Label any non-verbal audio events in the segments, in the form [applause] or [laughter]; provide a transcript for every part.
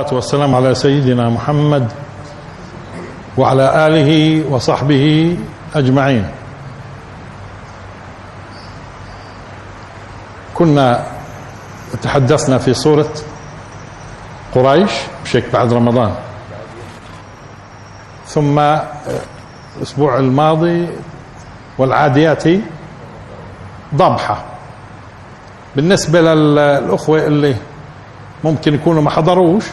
والصلاة والسلام على سيدنا محمد وعلى آله وصحبه أجمعين. كنا تحدثنا في سورة قريش بشك بعد رمضان. ثم الأسبوع الماضي والعاديات ضبحة. بالنسبة للأخوة اللي ممكن يكونوا ما حضروش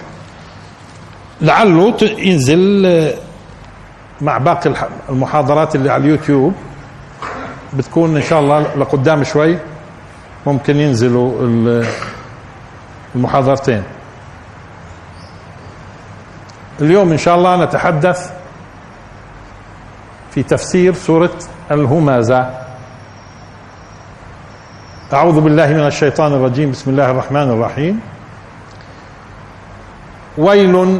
لعله ينزل مع باقي المحاضرات اللي على اليوتيوب. بتكون إن شاء الله لقدام شوي ممكن ينزلوا المحاضرتين. اليوم إن شاء الله نتحدث في تفسير سورة الهمازة. أعوذ بالله من الشيطان الرجيم. بسم الله الرحمن الرحيم. ويل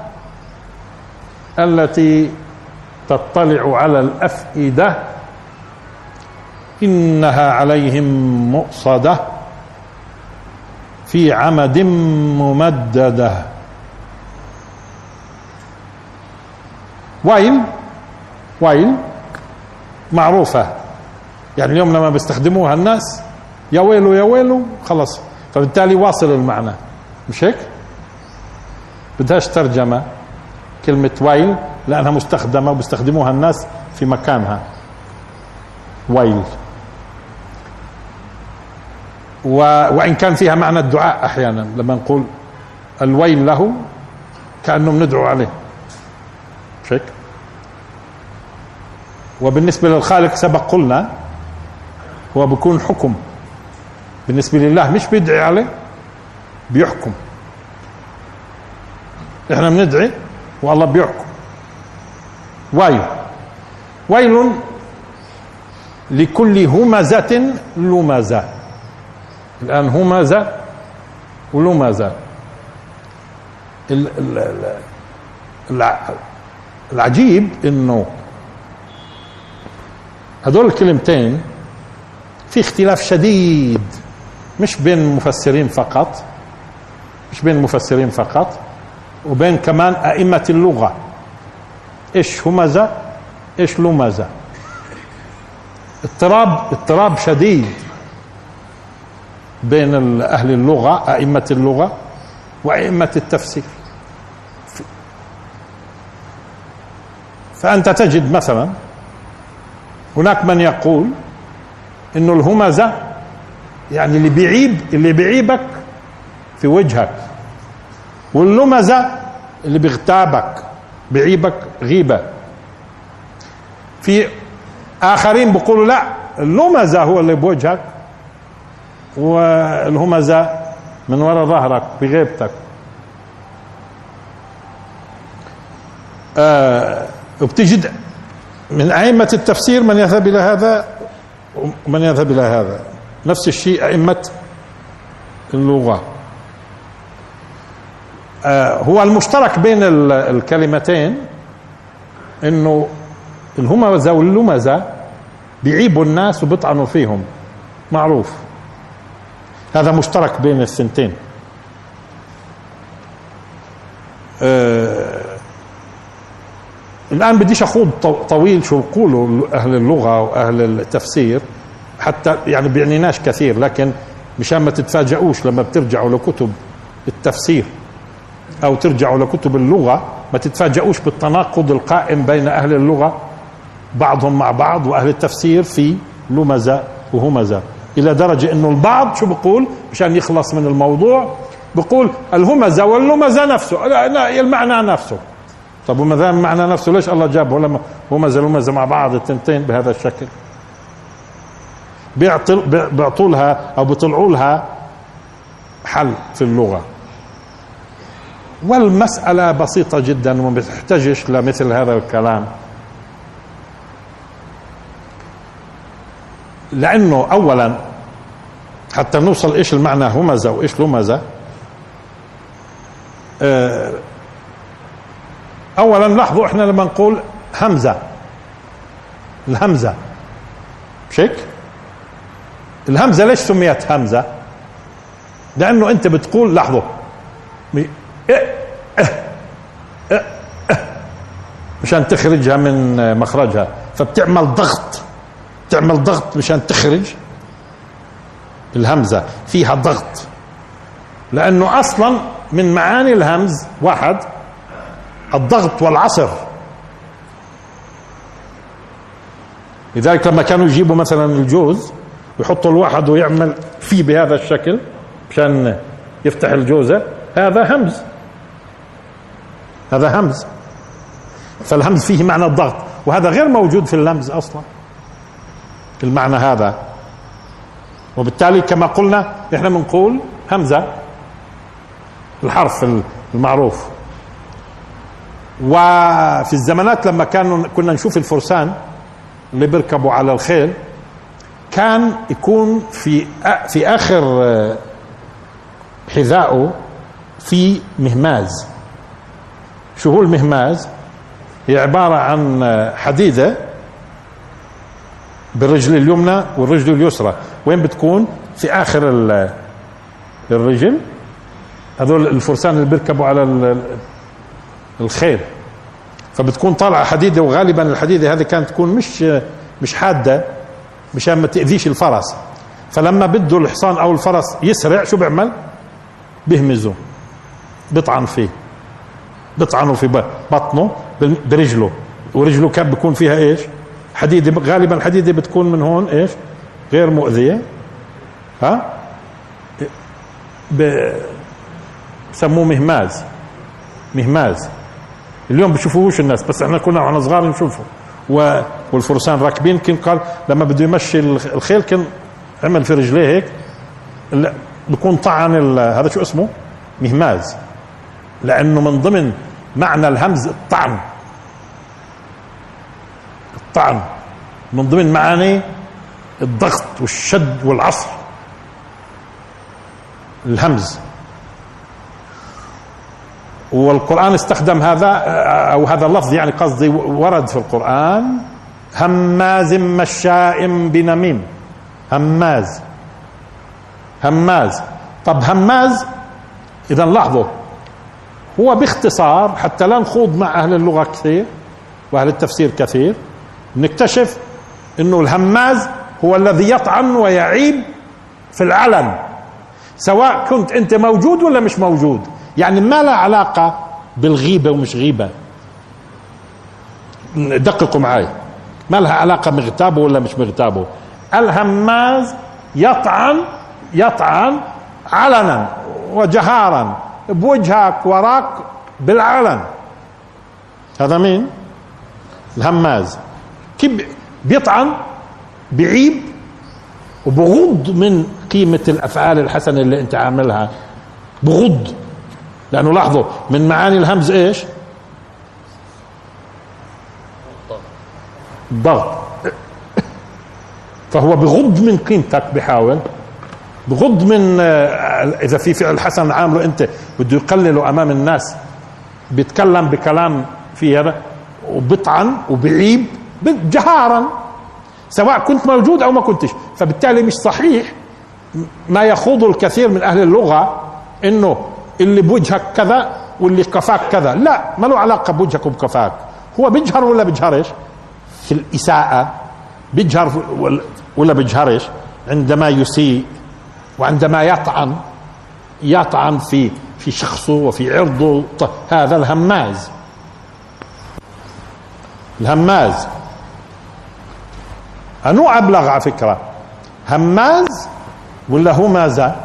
التي تطلع على الأفئدة إنها عليهم مؤصدة في عمد ممددة. ويل ويل معروفة. يعني اليوم لما بيستخدموها الناس يا ويلو يا ويلو خلص فبالتالي واصل المعنى. مش هيك؟ بدهاش ترجمة. كلمة ويل لأنها مستخدمة وبيستخدموها الناس في مكانها. ويل و... وإن كان فيها معنى الدعاء أحيانا لما نقول الويل له كأنه ندعو عليه. هيك وبالنسبة للخالق سبق قلنا هو بيكون حكم. بالنسبة لله مش بيدعي عليه بيحكم. إحنا بندعي والله بيحكم ويل ويل لكل همزة لمزة. الآن همزة ولمزة. العجيب إنه هذول الكلمتين في اختلاف شديد مش بين المفسرين فقط مش بين المفسرين فقط. وبين كمان أئمة اللغة. إيش همزة؟ إيش لمزة؟ اضطراب اضطراب شديد بين أهل اللغة أئمة اللغة وأئمة التفسير. فأنت تجد مثلا هناك من يقول إنه الهمزة يعني اللي بيعيب اللي بيعيبك في وجهك. واللمزة اللي بيغتابك بيعيبك غيبة. في آخرين بيقولوا لا اللمزة هو اللي بوجهك والهمزة من وراء ظهرك بغيبتك. آه وبتجد من أئمة التفسير من يذهب إلى هذا ومن يذهب إلى هذا. نفس الشيء أئمة اللغة. هو المشترك بين الكلمتين إنه الهمزة واللمزة بيعيبوا الناس وبيطعنوا فيهم. معروف. هذا مشترك بين الثنتين آه الآن بديش أخوض طويل شو بقولوا أهل اللغة وأهل التفسير حتى يعني بيعنيناش كثير لكن مشان ما تتفاجئوش لما بترجعوا لكتب التفسير. أو ترجعوا لكتب اللغة ما تتفاجئوش بالتناقض القائم بين أهل اللغة بعضهم مع بعض وأهل التفسير في لمزة وهمزة. إلى درجة إنه البعض شو بقول؟ مشان يخلص من الموضوع بقول الهمزة واللمزة نفسه المعنى نفسه. طب وما دام معنى نفسه ليش الله جابه لما همزة لمزة مع بعض التنتين بهذا الشكل؟ بيعطوا لها أو بيطلعوا لها حل في اللغة. والمسألة بسيطة جدا وما بتحتاجش لمثل هذا الكلام لأنه أولا حتى نوصل إيش المعنى همزة وإيش لمزة آه، أولا لاحظوا إحنا لما نقول همزة الهمزة مش هيك؟ الهمزة ليش سميت همزة؟ لأنه أنت بتقول لاحظوا إيه إيه إيه مشان تخرجها من مخرجها. فبتعمل ضغط. تعمل ضغط مشان تخرج الهمزة. فيها ضغط. لأنه أصلا من معاني الهمز واحد الضغط والعصر. لذلك لما كانوا يجيبوا مثلا الجوز يحطوا الواحد ويعمل فيه بهذا الشكل مشان يفتح الجوزة هذا همز. هذا همز. فالهمز فيه معنى الضغط وهذا غير موجود في اللمز أصلا. المعنى هذا. وبالتالي كما قلنا إحنا بنقول همزة الحرف المعروف. وفي الزمانات لما كانوا كنا نشوف الفرسان اللي بيركبوا على الخيل كان يكون في في آخر حذائه في مهماز شو هو المهماز هي عبارة عن حديدة بالرجل اليمنى والرجل اليسرى. وين بتكون؟ في آخر الرجل. هذول الفرسان اللي بيركبوا على الخيل. فبتكون طالعة حديدة وغالبا الحديدة هذه كانت تكون مش مش حادة مشان ما تأذيش الفرس. فلما بده الحصان أو الفرس يسرع شو بيعمل؟ بيهمزه بيطعن فيه بيطعنوا في بطنه. برجله. ورجله كان بيكون فيها إيش؟ حديدة غالبا الحديدة بتكون من هون إيش؟ غير مؤذية. ها؟ بسموه مهماز. مهماز. اليوم بشوفوش الناس بس إحنا كنا وإحنا صغار نشوفه. والفرسان راكبين كان قال لما بده يمشي الخيل كان عمل في رجليه هيك. بكون طعن هذا شو اسمه؟ مهماز. لأنه من ضمن معنى الهمز الطعن. الطعن من ضمن معاني الضغط والشد والعصر الهمز. والقرآن استخدم هذا أو هذا اللفظ يعني قصدي ورد في القرآن هماز مشاء بنميم. هماز. هماز. طب هماز إذا لاحظوا هو باختصار حتى لا نخوض مع أهل اللغة كثير وأهل التفسير كثير نكتشف أنه الهماز هو الذي يطعن ويعيب في العلن. سواء كنت أنت موجود ولا مش موجود. يعني ما لا علاقة بالغيبة ومش غيبة. دققوا معي ما لها علاقة مغتابه ولا مش مغتابه. الهماز يطعن يطعن علنا وجهارا بوجهك وراك بالعلن. هذا مين؟ الهماز. كيف بيطعن بعيب وبغض من قيمة الأفعال الحسنة اللي أنت عاملها. بغض. لأنه لاحظوا من معاني الهمز إيش؟ ضغط فهو بغض من قيمتك بحاول. بغض من آه، إذا في فعل حسن عامله أنت بده يقلله أمام الناس بيتكلم بكلام في هذا وبطعن وبعيب. جهارا سواء كنت موجود أو ما كنتش. فبالتالي مش صحيح ما يخوض الكثير من أهل اللغة إنه اللي بوجهك كذا واللي كفاك كذا. لا ما له علاقة بوجهك وبكفاك هو بيجهر ولا بيجهرش؟ في الإساءة بيجهر ولا بيجهرش؟ عندما يسيء وعندما يطعن يطعن في في شخصه وفي عرضه. هذا الهماز. الهماز. أنو أبلغ على فكرة؟ هماز ولا همازة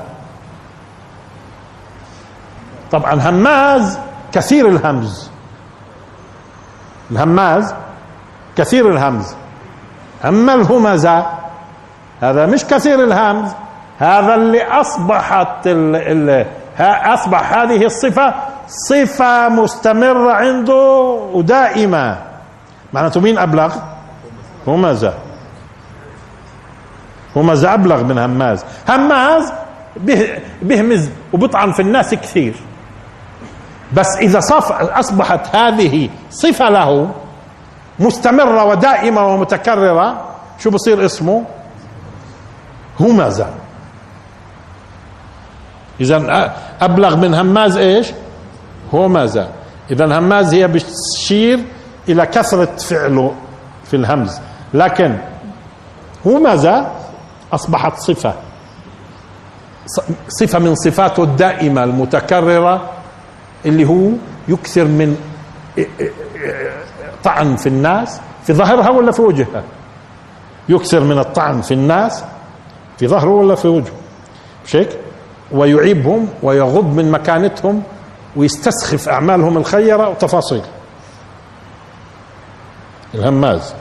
طبعا هماز كثير الهمز. الهماز كثير الهمز. أما الهمزة هذا مش كثير الهمز. هذا اللي أصبحت ال ال أصبح هذه الصفة صفة مستمرة عنده ودائمة. معناته مين أبلغ؟ همزة همزة أبلغ من هماز. هماز بهمز وبطعن في الناس كثير. بس إذا صف أصبحت هذه صفة له مستمرة ودائمة ومتكررة شو بصير اسمه؟ همزة إذا أبلغ من هماز إيش؟ همزة إذا هماز هي بتشير إلى كثرة فعله في الهمز. لكن همزة أصبحت صفة. صفة من صفاته الدائمة المتكررة اللي هو يكثر من طعن في الناس في ظهرها ولا في وجهها. يكثر من الطعن في الناس في ظهره ولا في وجهه. مش هيك ويعيبهم ويغض من مكانتهم ويستسخف أعمالهم الخيرة وتفاصيل. الهماز.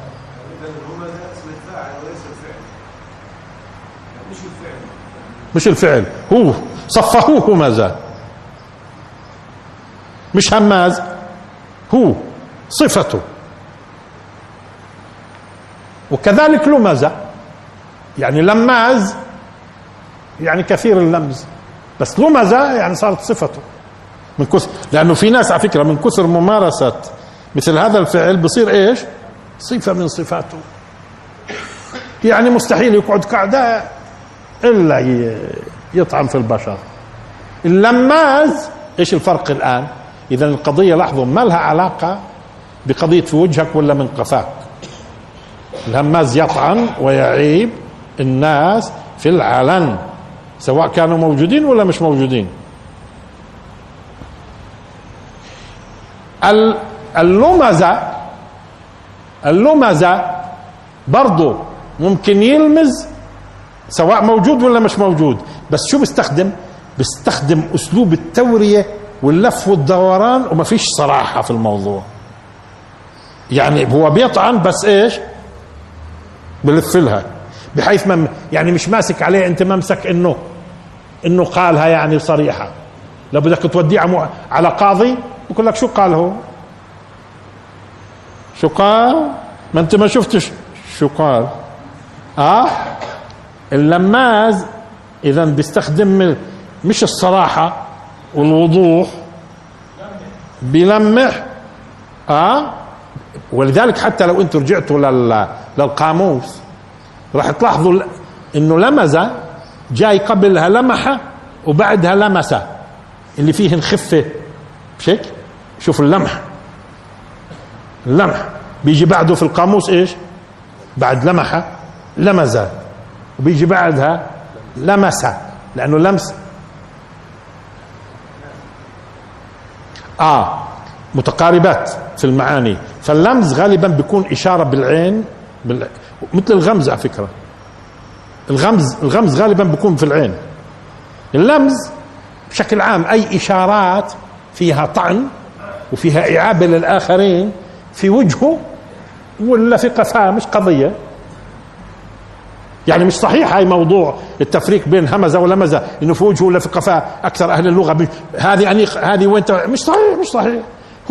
مش الفعل. هو صفهوه همزة مش هماز. هو صفته. وكذلك لمزة يعني لماز يعني كثير اللمز. بس لمزة يعني صارت صفته. من كثر لأنه في ناس على فكرة من كثر ممارسة مثل هذا الفعل بصير إيش؟ صفة من صفاته. يعني مستحيل يقعد قعدة إلا يطعن في البشر. اللماز إيش الفرق الآن؟ إذا القضية لاحظوا ما لها علاقة بقضية في وجهك ولا من قفاك. الهماز يطعن ويعيب الناس في العلن سواء كانوا موجودين ولا مش موجودين. اللمزة اللمزة برضه ممكن يلمز سواء موجود ولا مش موجود. بس شو بيستخدم؟ بيستخدم أسلوب التورية واللف والدوران وما فيش صراحة في الموضوع. يعني هو بيطعن بس إيش؟ بلف لها. بحيث ما يعني مش ماسك عليه أنت ممسك إنه إنه قالها يعني صريحة. لو بدك توديه على قاضي بقول لك شو قال هو؟ شو قال؟ ما أنت ما شفتش. شو قال؟ آه؟ اللماز إذا بيستخدم مش الصراحة والوضوح بيلمح آه؟ ولذلك حتى لو أنتم رجعتوا لل... للقاموس راح تلاحظوا إنه لمزة جاي قبلها لمحة وبعدها لمسة اللي فيه خفة مش هيك؟ شوفوا اللمح. اللمح. بيجي بعده في القاموس إيش؟ بعد لمحة. لمزة. وبيجي بعدها لمسة لأنه لمس. آه متقاربات في المعاني. فاللمز غالبا بيكون إشارة بالعين بال... مثل الغمز على فكرة. الغمز الغمز غالبا بيكون في العين. اللمز بشكل عام أي إشارات فيها طعن وفيها إعابة للآخرين في وجهه ولا في قفاه مش قضية. يعني مش صحيح هاي موضوع التفريق بين همزة ولمزة إنه في وجهه ولا في قفاه أكثر أهل اللغة هذه انيق هذه وين مش صحيح مش صحيح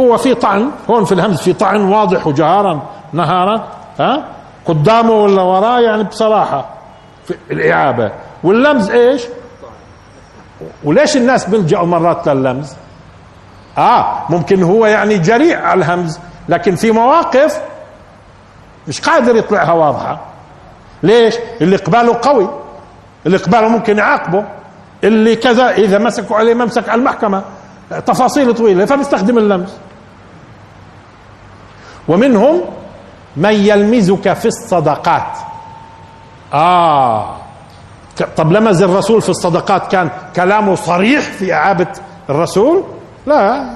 هو في طعن هون في الهمز في طعن واضح وجهارا نهارا ها قدامه ولا وراه يعني بصراحة في الإعابة واللمز إيش؟ وليش الناس بيلجأوا مرات لللمز؟ آه ممكن هو يعني جريء على الهمز لكن في مواقف مش قادر يطلعها واضحة ليش؟ اللي قباله قوي. اللي قباله ممكن يعاقبه. اللي كذا إذا مسكوا عليه ممسك على المحكمة. تفاصيل طويلة فبيستخدم اللمس. ومنهم من يلمزك في الصدقات. آه. طب لمز الرسول في الصدقات كان كلامه صريح في إعابة الرسول؟ لا.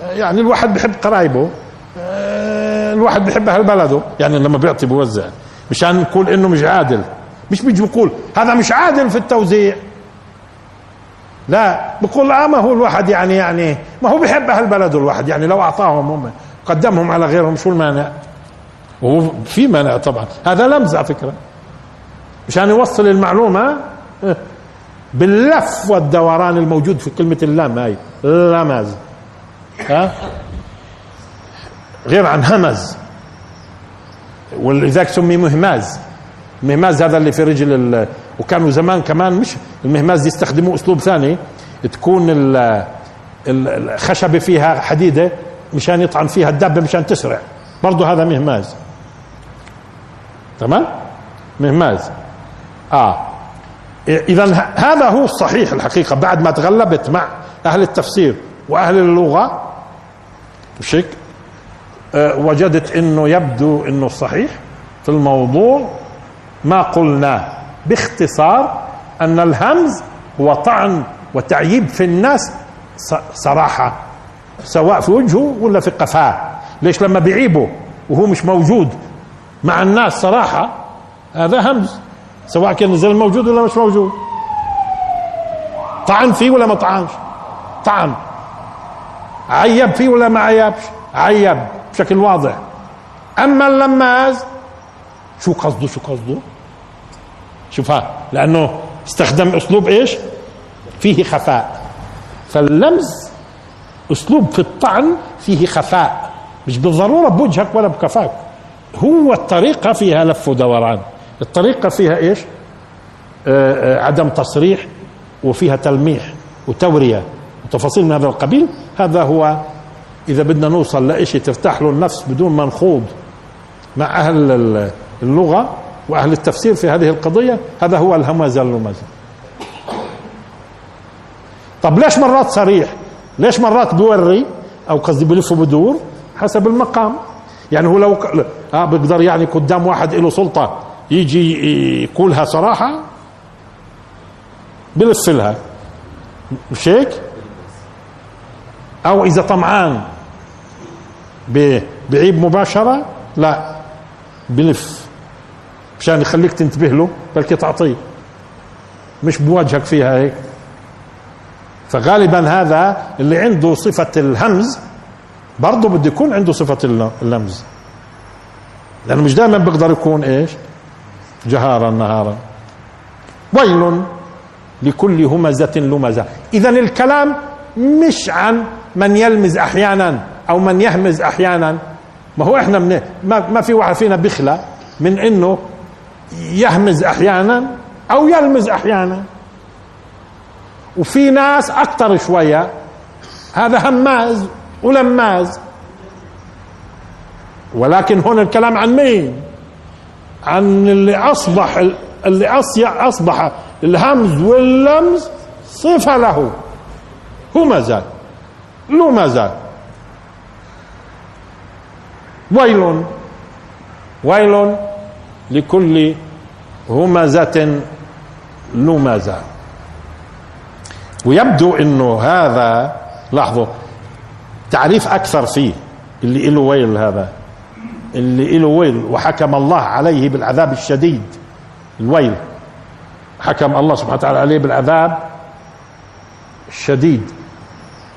يعني الواحد بحب قرايبه. الواحد بيحب أهل بلده يعني لما بيعطي بوزع. مشان نقول إنه مش عادل. مش بيجي بيقول هذا مش عادل في التوزيع. لا بقول آه ما هو الواحد يعني يعني ما هو بيحب أهل بلده الواحد. يعني لو أعطاهم هم قدمهم على غيرهم شو المانع؟ وهو في مانع طبعا. هذا لمز على فكرة. مشان يوصل المعلومة باللف والدوران الموجود في كلمة اللام هاي. لمز. ها؟ غير عن همز. ولذلك سمي مهماز. المهماز هذا اللي في رجل. وكانوا زمان كمان مش المهماز يستخدموا أسلوب ثاني. تكون ال... الخشبة فيها حديدة مشان يطعن فيها الدابة مشان تسرع. برضه هذا مهماز. تمام؟ مهماز. آه. اذا هذا هو الصحيح الحقيقة. بعد ما تغلبت مع أهل التفسير وأهل اللغة. مش هيك وجدت إنه يبدو إنه الصحيح في الموضوع ما قلناه باختصار أن الهمز هو طعن وتعييب في الناس صراحة سواء في وجهه ولا في قفاه. ليش؟ لما بيعيبه وهو مش موجود مع الناس صراحة هذا همز سواء كان نزل موجود ولا مش موجود. طعن فيه ولا ما طعنش؟ طعن. عيب فيه ولا ما عيبش؟ عيب. بشكل واضح. أما اللماز شو قصده شو قصده؟ شوفها لأنه استخدم أسلوب إيش؟ فيه خفاء. فاللمز أسلوب في الطعن فيه خفاء مش بالضرورة بوجهك ولا بكفاك. هو الطريقة فيها لف ودوران. الطريقة فيها إيش؟ آه آه عدم تصريح وفيها تلميح وتورية. وتفاصيل من هذا القبيل. هذا هو إذا بدنا نوصل لشيء ترتاح له النفس بدون ما نخوض مع أهل اللغة وأهل التفسير في هذه القضية هذا هو الهمزه اللمزه طب ليش مرات صريح؟ ليش مرات بيوري أو قصدي بلف وبدور حسب المقام. يعني هو لو آه بيقدر يعني قدام واحد له سلطة يجي يقولها صراحة بلف لها مش هيك؟ أو إذا طمعان. بعيب مباشرة؟ لا. بلف مشان يخليك تنتبه له بلكي تعطيه. مش بوجهك فيها هيك. فغالبا هذا اللي عنده صفة الهمز برضه بده يكون عنده صفة اللمز. لأنه مش دائما بيقدر يكون إيش؟ جهارا نهارا. ويل لكل همزة لمزة. إذا الكلام مش عن من يلمز أحيانا. أو من يهمز أحيانا ما هو إحنا من ما, ما في واحد فينا بيخلى من إنه يهمز أحيانا أو يلمز أحيانا. وفي ناس أكثر شوية هذا هماز ولماز. ولكن هنا الكلام عن مين؟ عن اللي اصبح اللي أصبح الهمز واللمز صفة له. هو ما زال. له ما زال. ويل. ويل لكل همزة لمزة. ويبدو إنه هذا لاحظوا تعريف أكثر فيه اللي له ويل هذا. اللي له ويل وحكم الله عليه بالعذاب الشديد الويل. حكم الله سبحانه وتعالى عليه بالعذاب الشديد.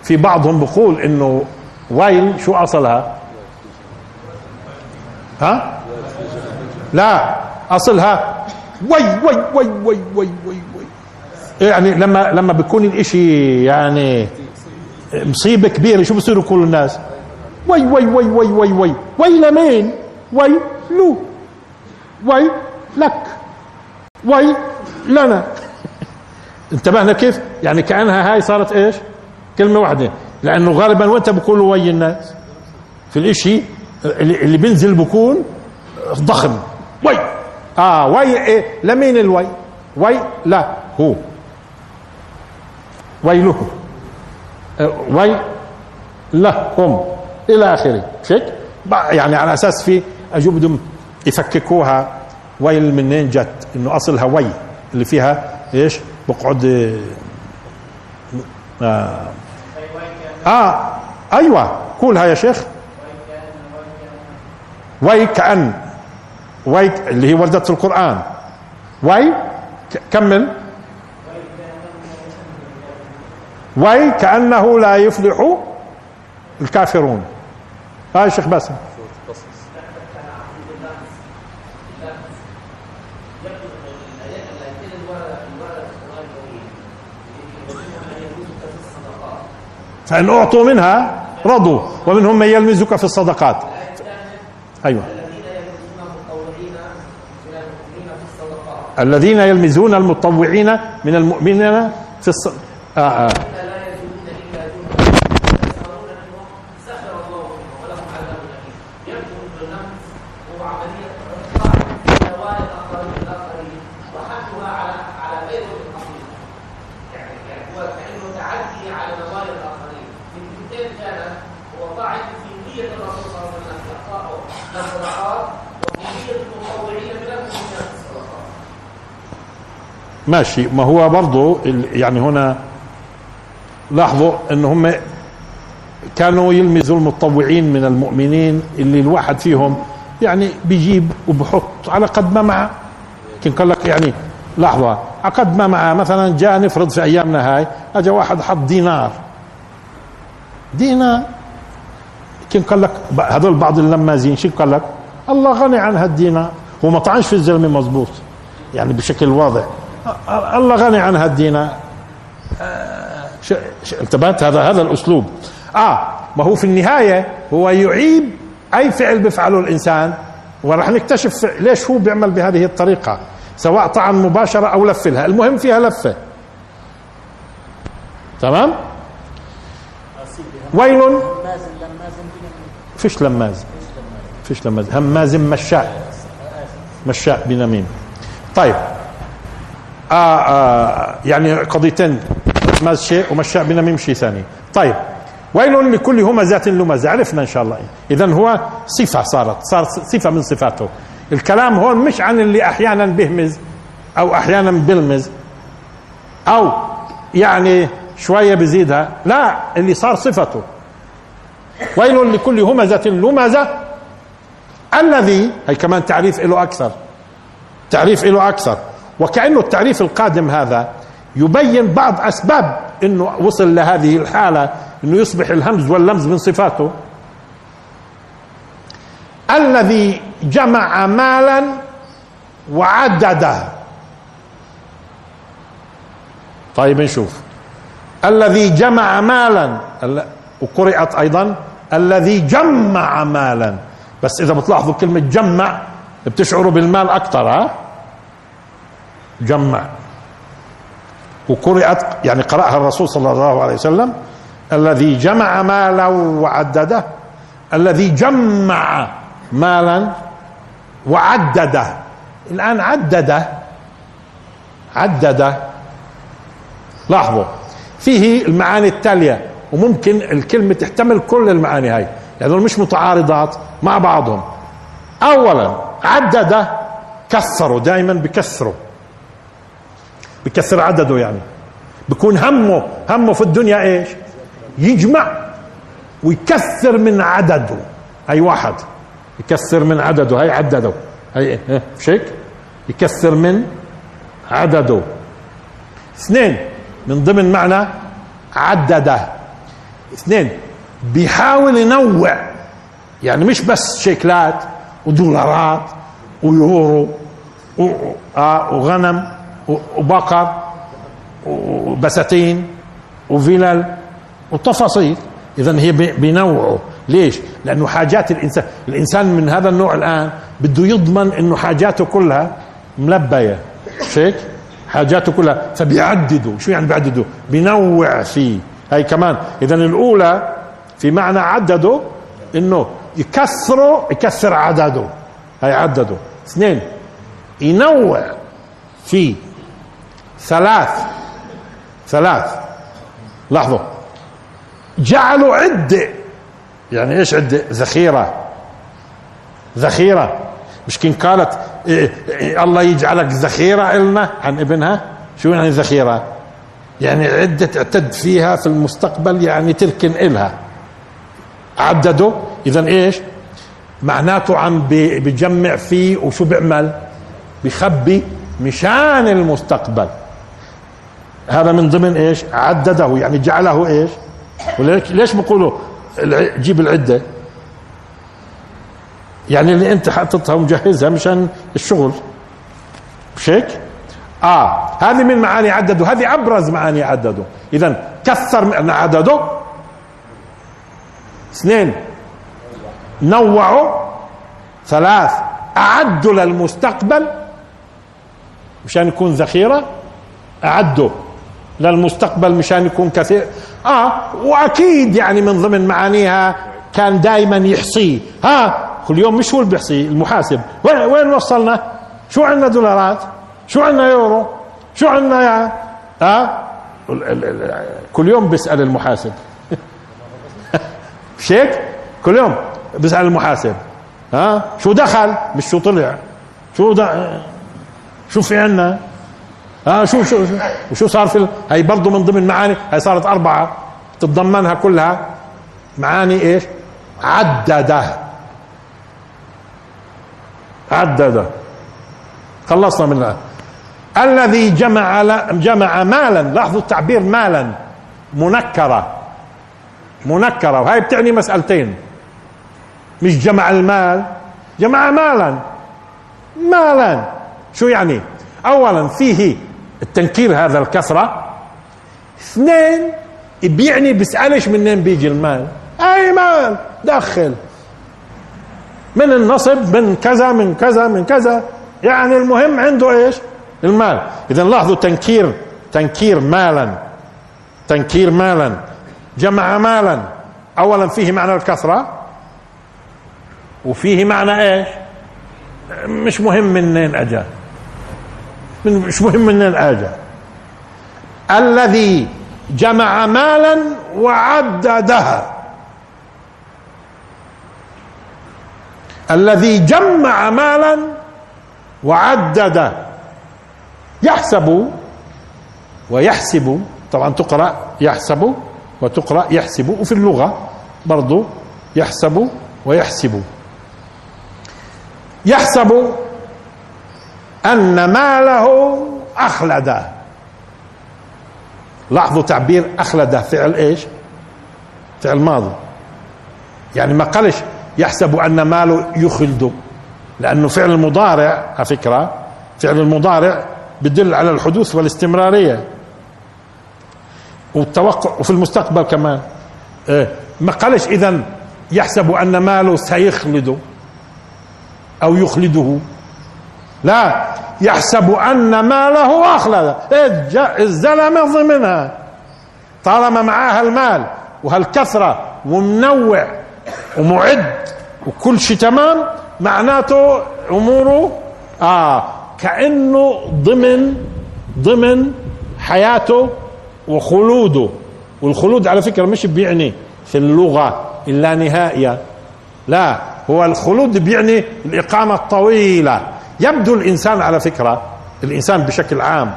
في بعضهم بقول إنه ويل شو أصلها؟ ها؟ لا اصلها وي وي وي وي وي وي, وي. يعني لما لما بيكون الإشي يعني مصيبة كبيرة شو بصيروا كل الناس؟ وي وي وي وي وي وي. وي لمين؟ وي لو. وي لك. وي لنا. [laughs] انتبهنا كيف؟ يعني كأنها هاي صارت إيش؟ كلمة واحدة. لأنه غالبا وانت بقولوا وي الناس؟ في الإشي اللي, بينزل بكون ضخم. وي آه وي إيه؟ لمين الوي وي لا هو. ويله ويل لهم إلى آخره. شيك؟ يعني على أساس في اجوا بدهم يفككوها. ويل منين جت؟ إنه أصلها وي اللي فيها إيش؟ بقعد آه, آه أيوه. قولها يا شيخ. ويكأن واي اللي هي وردت في القرآن. وي كمل. وي كأنه لا يفلح الكافرون. هاي آه شيخ باسم. فإن أعطوا منها رضوا ومنهم من يلمزك في الصدقات. أيوة. الذين يلمزون المتطوعين من المؤمنين في الصدقات. ماشي. ما هو برضو يعني هنا لاحظوا إن هم كانوا يلمزوا المتطوعين من المؤمنين اللي الواحد فيهم يعني بيجيب وبحط على قد ما معه. يمكن قال لك يعني لحظة على قد ما معه. مثلا جاء نفرض في أيامنا هاي اجى واحد حط دينار. دينار. يمكن قال لك هذول بعض اللمازين شو قال لك؟ الله غني عن هالدينار. هو ما طعنش في الزلمة مزبوط. يعني بشكل واضح. الله غني عن هالدينار انتبهت؟ هذا هذا الأسلوب. آه ما هو في النهاية هو يعيب أي فعل بيفعله الإنسان وراح نكتشف ليش هو بيعمل بهذه الطريقة سواء طعن مباشرة أو لف لها المهم فيها لفة. تمام؟ ويل؟ فيش لماز. فيش لماز. هماز مشاء. مشاء بنميم. طيب. آه آه يعني قضيتين ماز شيء ومشاء بنميم شيء ثاني. طيب ويل لكل همزات لمزة. عرفنا إن شاء الله. اذا هو صفة صارت صار صفة من صفاته. الكلام هون مش عن اللي أحيانا بهمز أو أحيانا بلمز أو يعني شوية بزيدها. لا اللي صار صفته. ويل لكل همزة لمزة. الذي هي كمان تعريف له أكثر تعريف له أكثر. وكأنه التعريف القادم هذا يبين بعض أسباب أنه وصل لهذه الحالة أنه يصبح الهمز واللمز من صفاته. الذي جمع مالا وعدده. طيب نشوف. الذي جمع مالا وقرأت أيضا. الذي جمع مالا. بس إذا بتلاحظوا كلمة جمع بتشعروا بالمال أكثر ها؟ جمع. وقرأت يعني قرأها الرسول صلى الله عليه وسلم الذي جمع مالا وعدده الذي جمع مالا وعدده. الآن عدده عدده. لاحظوا فيه المعاني التالية وممكن الكلمة تحتمل كل المعاني هاي يعني مش متعارضات مع بعضهم. أولا عدد كثروا دائما بكثروا بكثر عدده يعني. بكون همه همه في الدنيا إيش؟ يجمع ويكثر من عدده. هي واحد. يكثر من عدده. هي عدده. هي إيه؟ مش هيك؟ يكثر من عدده. اثنين من ضمن معنى عدده. اثنين بيحاول ينوع. يعني مش بس شيكلات ودولارات ويورو آه وغنم. وبقر وبساتين وفلل وتفاصيل. اذا هي بينوعوا ليش؟ لأنه حاجات الانسان الإنسان من هذا النوع الآن بده يضمن إنه حاجاته كلها ملبية. مش هيك حاجاته كلها. فبيعددوا. شو يعني بيعددوا؟ بينوع فيه. هاي كمان. اذا الأولى في معنى عددوا إنه يكثروا يكثر عدده. هاي عددوا اثنين. ينوع في ثلاث. ثلاث. لاحظوا جعلوا عدة. يعني إيش عدة؟ ذخيرة. ذخيرة. مش كن قالت إيه إيه الله يجعلك ذخيرة إلنا عن ابنها. شو يعني ذخيرة؟ يعني عدة اعتد فيها في المستقبل يعني تركن إلها. عددوا. إذا إيش؟ معناته عم بجمع فيه. وشو بيعمل؟ بخبي مشان المستقبل. هذا من ضمن إيش؟ عدده يعني جعله إيش؟ ليش بقولوا جيب العدة؟ يعني اللي أنت حاططها ومجهزها مشان الشغل. مش هيك آه هذه من معاني عددوا هذه أبرز معاني عددوا اذا كثر من عدده. اثنين نوعوا ثلاث أعدوا للمستقبل. مشان يكون ذخيرة أعدوا. للمستقبل مشان يكون كثير. آه وأكيد يعني من ضمن معانيها كان دائما يحصيه ها كل يوم مش هو اللي بيحصي المحاسب. وين وصلنا؟ شو عندنا دولارات؟ شو عندنا يورو؟ شو عندنا يا ها كل يوم بيسأل المحاسب. [laughs] مش هيك كل يوم بيسأل المحاسب. ها؟ شو دخل؟ مش شو طلع. شو شو في عندنا؟ آه شو شو شو صار في هي برضه من ضمن معاني. هي صارت أربعة تتضمنها كلها. معاني إيش؟ عددة. عددة. خلصنا منها الذي جمع جمع مالا. لاحظوا التعبير مالا. منكرة. منكرة. وهي بتعني مسألتين. مش جمع المال. جمع مالا. مالا. شو يعني؟ اولا فيه التنكير هذا الكثرة اثنين بيعني بيسألش منين بيجي المال. أي مال؟ دخل. من النصب؟ من كذا من كذا من كذا. يعني المهم عنده إيش؟ المال. اذا لاحظوا تنكير تنكير مالا. تنكير مالا. جمع مالا. اولا فيه معنى الكثرة وفيه معنى إيش؟ مش مهم منين أجا. مش مهم من الآجة الذي جمع مالا وعددها. الذي جمع مالا وعدد يحسب ويحسب. طبعا تقرأ يحسب وتقرأ يحسب. وفي اللغة برضو يحسب ويحسب. يحسب أن ماله أخلد. لاحظوا تعبير أخلد فعل إيش؟ فعل ماضي. يعني ما قالش يحسب أن ماله يخلد لأنه فعل المضارع على فكرة فعل المضارع بدل على الحدوث والاستمرارية. والتوقع وفي المستقبل كمان. إيه. ما قالش إذا يحسب أن ماله سيخلد أو يخلده. لا يحسب أن ماله أخلد. الزلمة ضمنها. طالما معاه المال وهالكثرة ومنوع ومعد وكل شيء تمام معناته أموره آه كأنه ضمن ضمن حياته وخلوده. والخلود على فكرة مش بيعني في اللغة اللانهائية لا هو الخلود بيعني الإقامة الطويلة. يبدو الإنسان على فكرة الإنسان بشكل عام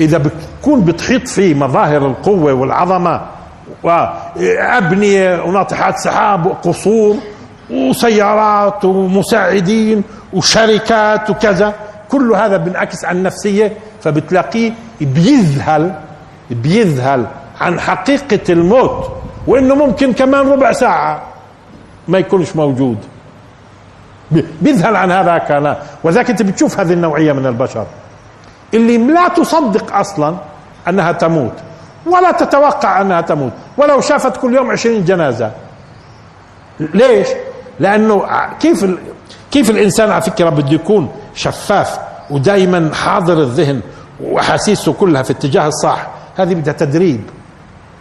إذا بتكون بتحيط فيه مظاهر القوة والعظمة وابنيه وناطحات سحاب وقصور وسيارات ومساعدين وشركات وكذا كل هذا بنعكس عن النفسية فبتلاقيه بيذهل بيذهل عن حقيقة الموت وإنه ممكن كمان ربع ساعة ما يكونش موجود. بيذهل عن هذا كان. وذاك انت بتشوف هذه النوعية من البشر. اللي لا تصدق أصلا أنها تموت. ولا تتوقع أنها تموت. ولو شافت كل يوم عشرين جنازة. ليش؟ لأنه كيف كيف الإنسان على فكرة بده يكون شفاف ودائما حاضر الذهن وأحاسيسه كلها في اتجاه الصح. هذه بدها تدريب.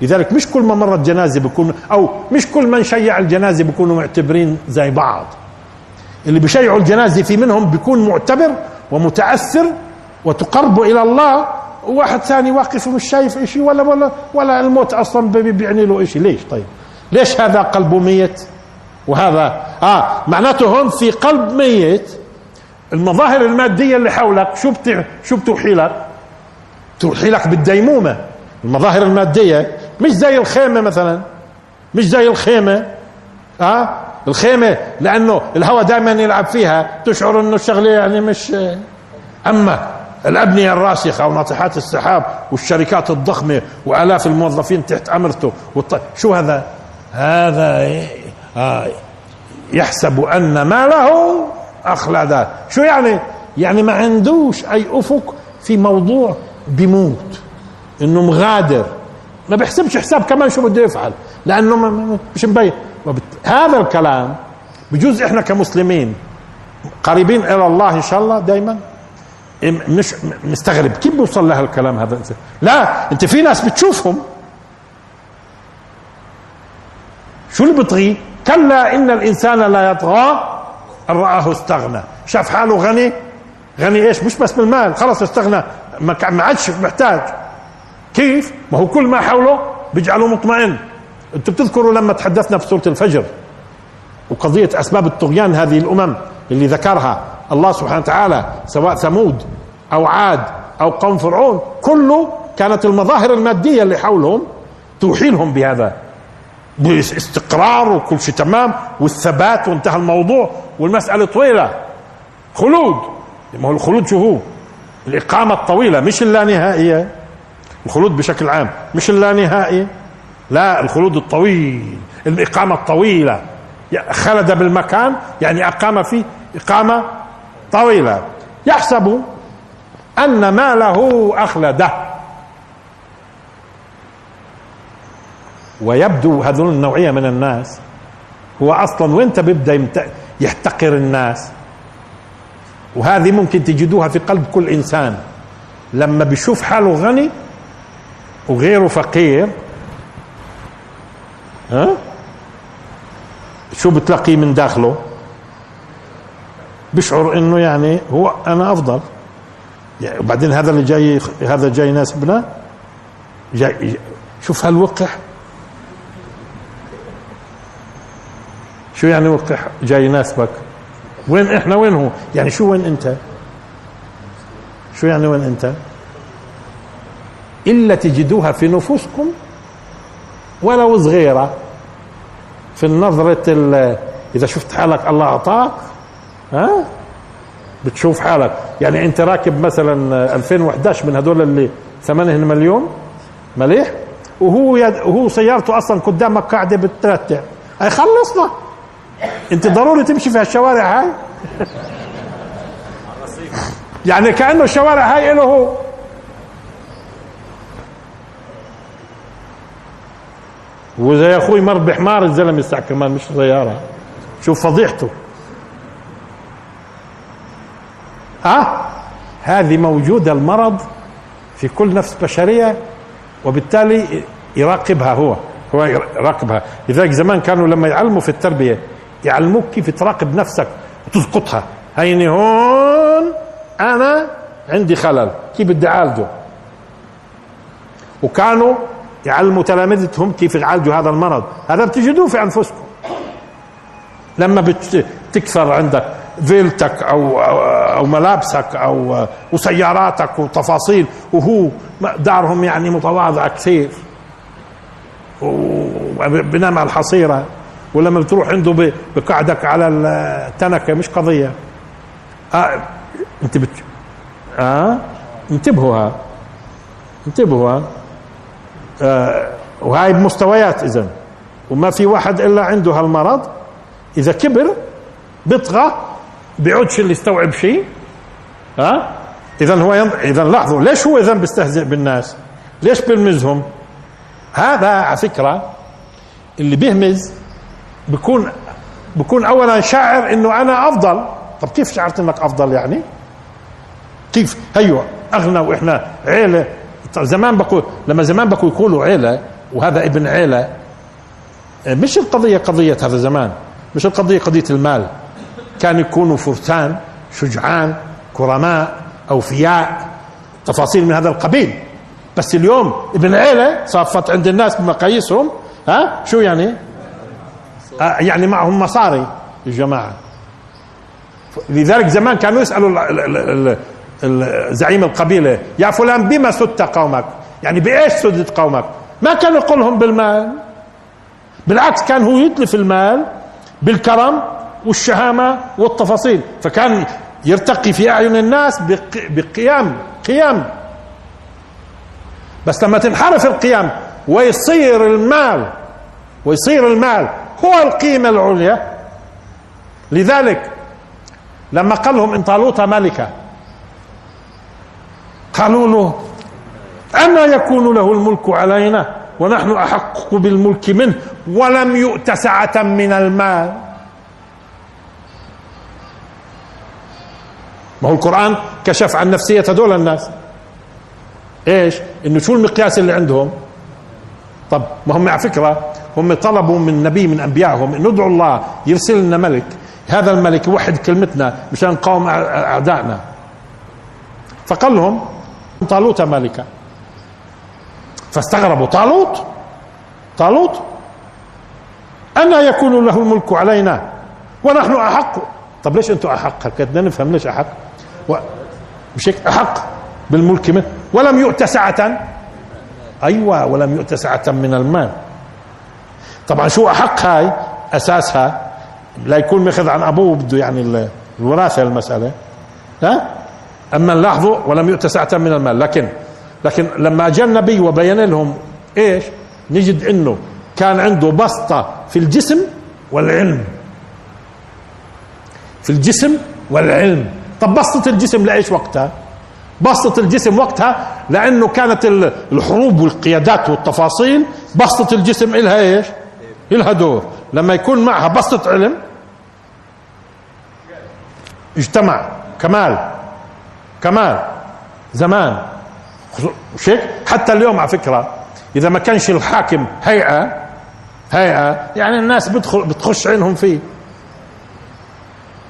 لذلك مش كل ما مرت جنازة بيكون أو مش كل من شيع الجنازة بيكونوا معتبرين زي بعض. اللي بيشيعوا الجنازة في منهم بيكون معتبر ومتأثر وتقرب إلى الله وواحد ثاني واقف مش شايف إشي ولا ولا ولا الموت أصلا بيعني له إشي. ليش طيب؟ ليش هذا قلبه ميت؟ وهذا آه معناته هون في قلب ميت المظاهر المادية اللي حولك شو بتع... شو بتوحي لك توحي لك بالديمومة. المظاهر المادية مش زي الخيمة مثلا. مش زي الخيمة. آه الخيمة لأنه الهواء دائما يلعب فيها تشعر إنه الشغلة يعني مش أما الأبنية الراسخة وناطحات السحاب والشركات الضخمة وآلاف الموظفين تحت أمرته والط... شو هذا؟ هذا إيه؟ آه يحسب أن ماله اخلد شو يعني؟ يعني ما عندوش أي أفق في موضوع بيموت إنه مغادر ما بيحسبش حساب كمان شو بده يفعل لأنه مش مبين هذا الكلام بجوز إحنا كمسلمين قريبين إلى الله إن شاء الله دائما مش مستغرب. كيف بيوصل لها الكلام هذا؟ لا أنت في ناس بتشوفهم. شو اللي بطغي كلا إن الإنسان لا يطغى أن رآه استغنى. شاف حاله غني؟ غني إيش؟ مش بس بالمال. خلص استغنى. ما عادش محتاج. كيف؟ ما هو كل ما حوله بيجعله مطمئن. أنتم بتذكروا لما تحدثنا في سوره الفجر وقضية أسباب الطغيان هذه الأمم اللي ذكرها الله سبحانه وتعالى سواء ثمود أو عاد أو قوم فرعون كله كانت المظاهر المادية اللي حولهم توحي لهم بهذا باستقرار وكل شيء تمام والثبات وانتهى الموضوع والمسألة طويلة. خلود ما هو الخلود شو هو؟ الإقامة الطويلة مش اللانهائية. الخلود بشكل عام مش اللانهائي لا الخلود الطويل الإقامة الطويلة. خلد بالمكان يعني أقام فيه إقامة طويلة. يحسب أن ماله أخلده. ويبدو هذول النوعية من الناس هو أصلا وانت بيبدأ يحتقر الناس. وهذه ممكن تجدوها في قلب كل إنسان. لما بيشوف حاله غني وغيره فقير ها؟ شو بتلاقيه من داخله؟ بيشعر إنه يعني هو أنا أفضل. يعني وبعدين هذا اللي جاي هذا جاي يناسبنا؟ جاي شوف هالوقح شو يعني وقح؟ جاي يناسبك. وين إحنا؟ وين هو؟ يعني شو وين أنت؟ شو يعني وين أنت؟ إلا تجدوها في نفوسكم ولو صغيرة في النظرة إذا شفت حالك الله أعطاك ها؟ بتشوف حالك. يعني أنت راكب مثلا 2011 من هدول اللي ثمنهم مليون مليح وهو يد وهو سيارته أصلا قدامك قاعدة بترتع أي خلصنا. أنت ضروري تمشي في هالشوارع هاي. [laughs] يعني كأنه الشوارع هاي له هو. وزي أخوي مر بحمار الزلمة الساعة كمان مش سياره شوف فضيحته. ها؟ هذه موجودة المرض في كل نفس بشرية وبالتالي يراقبها هو. هو يراقبها. لذلك زمان كانوا لما يعلموا في التربية يعلموك كيف تراقب نفسك وتسقطها. هيني هون أنا عندي خلل. كيف بدي أعالجه؟ وكانوا يعلموا تلامذتهم كيف يعالجوا هذا المرض. هذا بتجدوه في أنفسكم. لما بتكثر عندك فيلتك أو أو ملابسك أو وسياراتك وتفاصيل وهو دارهم يعني متواضعه كثير. وبنام على الحصيرة. ولما بتروح عنده بقعدك على التنكة مش قضية. آه انت بت آه؟ انتبهوا انتبهوا آه وهاي بمستويات اذا وما في واحد إلا عنده هالمرض. إذا كبر بيطغى بيعودش اللي يستوعب شيء. ها؟ اذا هو ينظ... اذا لاحظوا ليش هو اذا بيستهزئ بالناس؟ ليش بيلمزهم؟ هذا على فكرة اللي بيهمز بيكون بيكون اولا شاعر إنه أنا أفضل. طب كيف شعرت إنك أفضل يعني؟ كيف؟ هيو أغنى وإحنا عيلة. طيب زمان بقول لما زمان بقوا يقولوا عيلة وهذا ابن عيلة مش القضية قضية هذا زمان مش القضية قضية المال. كان يكونوا فرسان شجعان كرماء أوفياء تفاصيل من هذا القبيل. بس اليوم ابن عيلة صافت عند الناس بمقاييسهم ها؟ شو يعني؟ آه يعني معهم مصاري الجماعة لذلك زمان كانوا يسألوا زعيم القبيلة يا فلان بما سدت قومك؟ يعني بإيش سدت قومك؟ ما كان يقولهم بالمال. بالعكس كان هو يتلف المال بالكرم والشهامة والتفاصيل. فكان يرتقي في أعين الناس بقيام قيام. بس لما تنحرف القيام ويصير المال ويصير المال هو القيمة العليا. لذلك لما قال لهم إن طالوت ملكا قالوا له أما يكون له الملك علينا ونحن أحق بالملك منه ولم يؤت سعة من المال. ما هو القرآن كشف عن نفسية هذول الناس. إيش؟ إنه شو المقياس اللي عندهم؟ طب ما هم على فكرة هم طلبوا من نبي من أنبيائهم ان ندعو الله يرسل لنا ملك. هذا الملك يوحد كلمتنا مشان نقاوم أعدائنا. فقال لهم طالوت ملكا فاستغربوا. طالوت طالوت أنا يكون له الملك علينا ونحن أحق. طب ليش أنتم أحق؟ بدنا نفهم ليش أحق. و... مش هيك؟ أحق بالملك منه ولم يؤت سعة. أيوة ولم يؤت سعة من المال. طبعا شو أحق هاي؟ أساسها لا يكون ماخذ عن أبوه بده يعني الوراثة المسألة. ها؟ أما لاحظوا ولم يؤت سعة من المال. لكن لكن لما جاء النبي وبين لهم إيش؟ نجد إنه كان عنده بسطة في الجسم والعلم. في الجسم والعلم. طب بسطة الجسم لإيش وقتها؟ بسطة الجسم وقتها لأنه كانت الحروب والقيادات والتفاصيل بسطة الجسم إلها إيش؟ إلها دور. لما يكون معها بسطة علم اجتمع. كمال. كمال زمان. مش هيك حتى اليوم على فكرة إذا ما كانش الحاكم هيئة هيئة يعني الناس بتدخل بتخش عينهم فيه.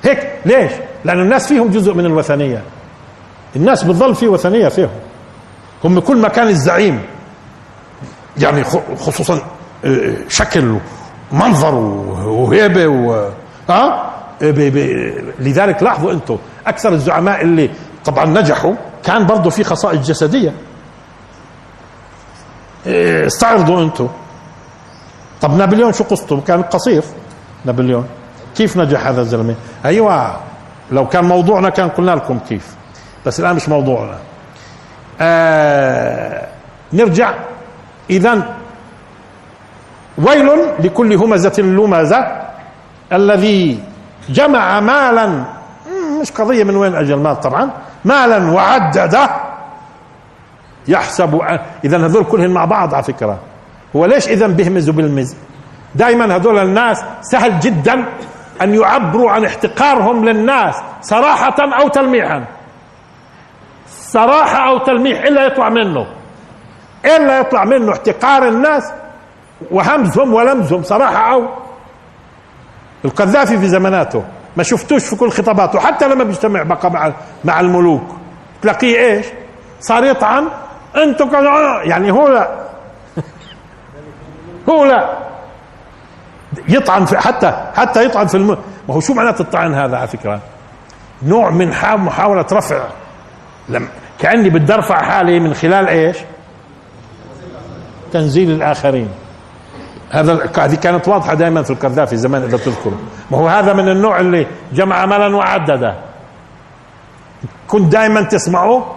هيك ليش؟ لأن الناس فيهم جزء من الوثنية. الناس بتظل في وثنية فيهم. هم كل ما كان الزعيم يعني خصوصا آه، شكل ومنظر وهيبة و ها لذلك لاحظوا أنتم أكثر الزعماء اللي طبعا نجحوا. كان برضه في خصائص جسدية. إيه، استعرضوا أنتم. طب نابليون شو قصته؟ كان قصير. نابليون. كيف نجح هذا الزلمة؟ أيوه لو كان موضوعنا كان قلنا لكم كيف. بس الآن مش موضوعنا. آه نرجع. اذا ويل لكل همزة لمزة. الذي جمع مالا مش قضية من وين اجى المال طبعا. مالا وعدده يحسب اذا هذول كلهم مع بعض على فكرة. هو ليش اذا بيهمزوا بالمز؟ دائما هذول الناس سهل جدا أن يعبروا عن احتقارهم للناس صراحة أو تلميحا. صراحة أو تلميح إلا يطلع منه. إلا يطلع منه احتقار الناس وهمزهم ولمزهم صراحة أو القذافي في زماناته ما شفتوش في كل خطاباته حتى لما بيجتمع بقى مع مع الملوك. تلاقيه إيش؟ صار يطعن. أنتم يعني هو لا. [laughs] هو لا. يطعن في حتى حتى يطعن في الم... ما هو شو معنات الطعن هذا على فكرة؟ نوع من محاولة رفع لم كأني بدي ارفع حالي من خلال إيش؟ تنزيل الآخرين. هذا هذه كانت واضحة دائما في القذافي زمان إذا تذكروا ما هو هذا من النوع اللي جمع مالا وعدده. كنت دائما تسمعه؟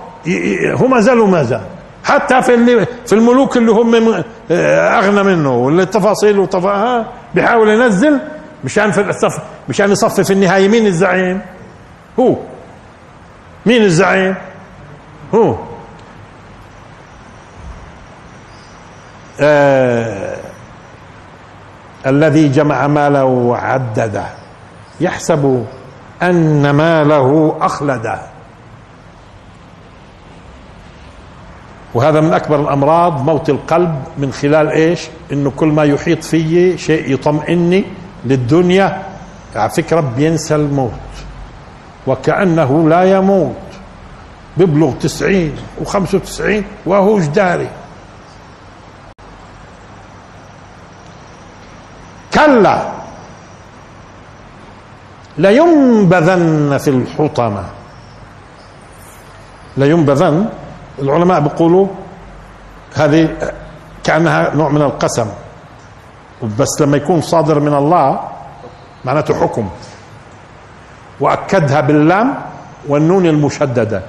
هو ما زال وما زال. حتى في اللي في الملوك اللي هم أغنى منه واللي التفاصيل وطفا بيحاول ينزل مشان في الصف مشان يصفي في النهاية. مين الزعيم؟ هو. مين الزعيم؟ هو. آه الذي جمع ماله وعدده. يحسب أن ماله أخلده. وهذا من أكبر الأمراض موت القلب من خلال إيش؟ إنه كل ما يحيط فيي شيء يطمئني للدنيا. على فكرة بينسى الموت. وكأنه لا يموت. بيبلغ تسعين وخمسة وتسعين وهو جداري كلا لينبذن في الحطمة. لينبذن العلماء بيقولوا هذه كأنها نوع من القسم. بس لما يكون صادر من الله معناته حكم. وأكدها باللام والنون المشددة.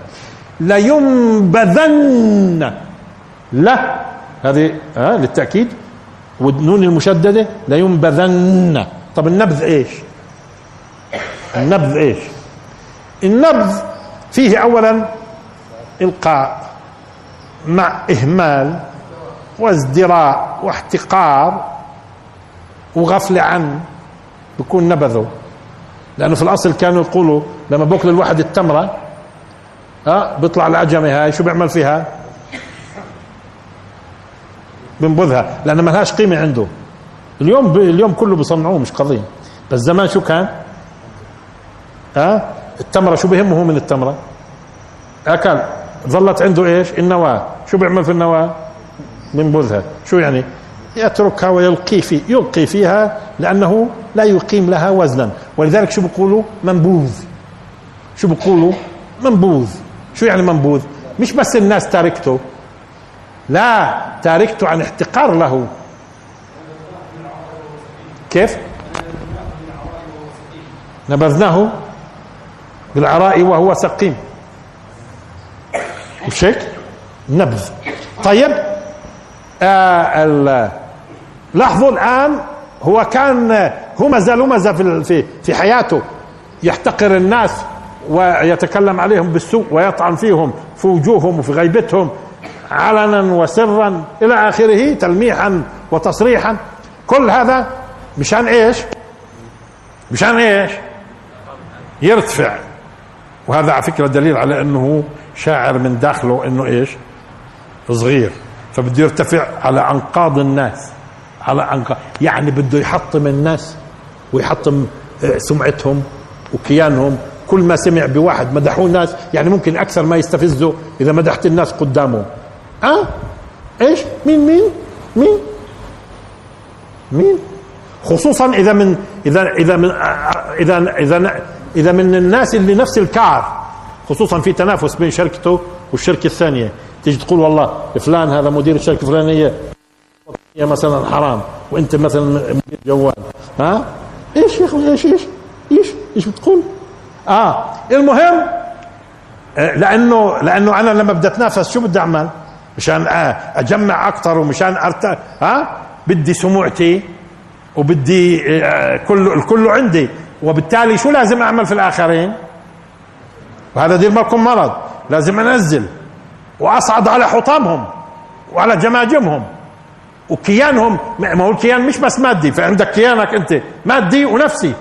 لينبذن لا هذه ها للتأكيد. والنون المشددة لينبذن طب النبذ إيش؟ النبذ إيش؟ النبذ فيه اولا إلقاء مع إهمال وازدراء واحتقار وغفلة عن بكون نبذه. لأنه في الأصل كانوا يقولوا لما بوكل الواحد التمرة ها بيطلع العجمة هاي شو بيعمل فيها؟ بنبذها لأن ما لهاش قيمة عنده. اليوم ب... اليوم كله بصنعوه مش قضية. بس زمان شو كان؟ ها؟ التمرة شو بهمه من التمرة؟ أكل. ظلت عنده إيش؟ النواة. شو بيعمل في النواة؟ بنبذها. شو يعني؟ يتركها ويلقي في يلقي فيها لأنه لا يقيم لها وزنا. ولذلك شو بيقولوا؟ منبوذ. شو بيقولوا؟ منبوذ. شو يعني منبوذ؟ مش بس الناس تاركته. لا تاركته عن احتقار له. كيف؟ نبذناه بالعراء وهو سقيم. مش هيك نبذ. طيب آه لاحظوا الآن هو كان همزه لمزه في في في حياته. يحتقر الناس ويتكلم عليهم بالسوء ويطعن فيهم في وجوههم وفي غيبتهم. علنا وسرا إلى آخره تلميحا وتصريحا. كل هذا مشان إيش؟ مشان إيش؟ يرتفع. وهذا على فكرة دليل على إنه شاعر من داخله إنه إيش؟ صغير. فبده يرتفع على أنقاض الناس. على انقاض يعني بده يحطم الناس ويحطم آه، سمعتهم وكيانهم. كل ما سمع بواحد مدحوه الناس يعني ممكن أكثر ما يستفزه إذا مدحت الناس قدامه. آه إيش؟ مين مين؟ مين؟ مين؟ خصوصا إذا من إذا إذا من إذا إذا إذا من الناس اللي نفس الكعر خصوصا في تنافس بين شركته والشركة الثانية. تيجي تقول والله فلان هذا مدير الشركة الفلانية مثلا حرام وأنت مثلا مدير جوال. ها؟ إيش يا أخي؟ إيش إيش إيش إيش بتقول؟ آه المهم آه، لأنه لأنه أنا لما بدي أتنافس شو بدي أعمل؟ مشان آه، أجمع أكثر ومشان ارت ها؟ بدي سموعتي وبدي آه، كله الكل عندي. وبالتالي شو لازم أعمل في الآخرين؟ وهذا دير بالكم مرض. لازم أنزل. وأصعد على حطامهم وعلى جماجمهم. وكيانهم ما هو الكيان مش بس مادي فعندك كيانك أنت مادي ونفسي.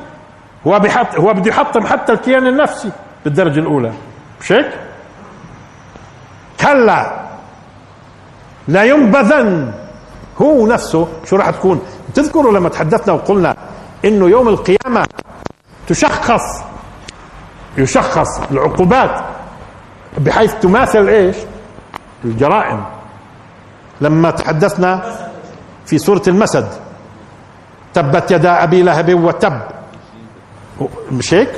هو بيحط هو بده يحطم حتى الكيان النفسي بالدرجة الأولى. مش هيك؟ كلا. لا ينبذن. هو نفسه شو راح تكون؟ تذكروا لما تحدثنا وقلنا إنه يوم القيامة تشخص يشخص العقوبات بحيث تماثل إيش؟ الجرائم. لما تحدثنا في سورة المسد تبت يدا أبي لهب وتب. مش هيك؟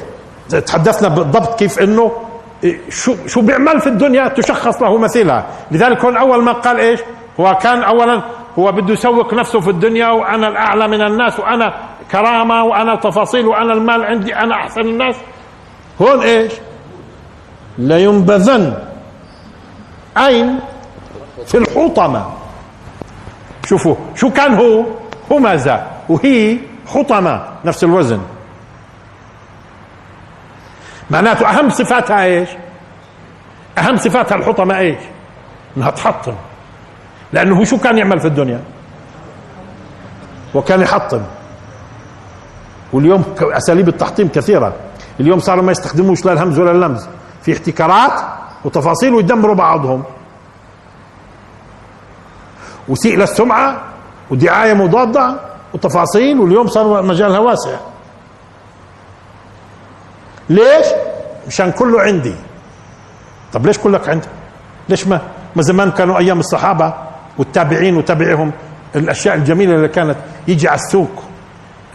تحدثنا بالضبط كيف إنه شو شو بيعمل في الدنيا؟ تشخص له مثيلها لذلك هون أول ما قال إيش؟ هو كان اولا هو بده يسوق نفسه في الدنيا وأنا الأعلى من الناس وأنا كرامة وأنا تفاصيل وأنا المال عندي أنا أحسن الناس. هون إيش؟ لينبذن اين في الحطمة. شوفوا شو كان هو؟ همزه وهي حطمة نفس الوزن. معناته أهم صفاتها إيش؟ أهم صفاتها الحطمة إيش؟ إنها تحطم. لأنه شو كان يعمل في الدنيا؟ وكان يحطم. واليوم أساليب التحطيم كثيرة. اليوم صاروا ما يستخدموش لا الهمز ولا اللمز. في احتكارات وتفاصيل ويدمروا بعضهم. وسيء للسمعة ودعاية مضادة وتفاصيل واليوم صار مجالها واسع. ليش؟ مشان كله عندي. طب ليش كلك عندي؟ ليش ما؟ ما زمان كانوا أيام الصحابة والتابعين وتابعهم الأشياء الجميلة اللي كانت يجي على السوق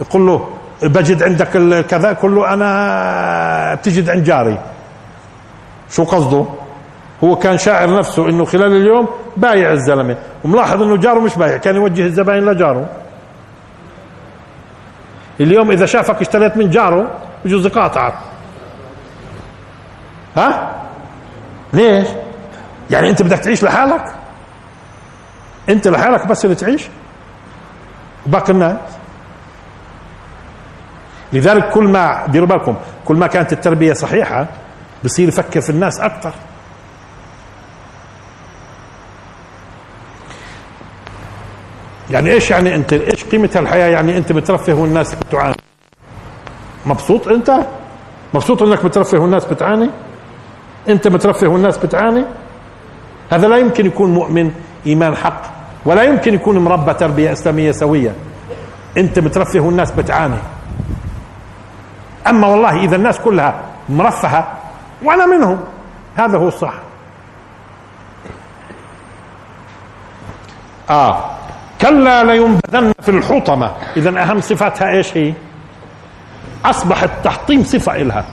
يقول له بجد عندك كذا؟ كله أنا بتجد عند جاري. شو قصده؟ هو كان شاعر نفسه إنه خلال اليوم بايع الزلمة وملاحظ إنه جاره مش بايع كان يوجه الزباين لجاره. اليوم إذا شافك اشتريت من جاره بجوز يقاطعك ها؟ ليش؟ يعني انت بدك تعيش لحالك؟ انت لحالك بس اللي تعيش؟ باقي الناس؟ لذلك كل ما ديروا بالكم كل ما كانت التربية صحيحة بصير يفكر في الناس أكثر. يعني إيش يعني أنت؟ إيش قيمة الحياة؟ يعني أنت بترفه والناس بتعاني. مبسوط أنت؟ مبسوط إنك بترفه والناس بتعاني؟ أنت مترفه والناس بتعاني؟ هذا لا يمكن يكون مؤمن إيمان حق ولا يمكن يكون مربى تربية إسلامية سوية. أنت مترفه والناس بتعاني. أما والله إذا الناس كلها مرفهة وأنا منهم. هذا هو الصح. آه. كلا لينبذن في الحطمة. إذا أهم صفاتها إيش هي؟ اصبح التحطيم صفة إلها.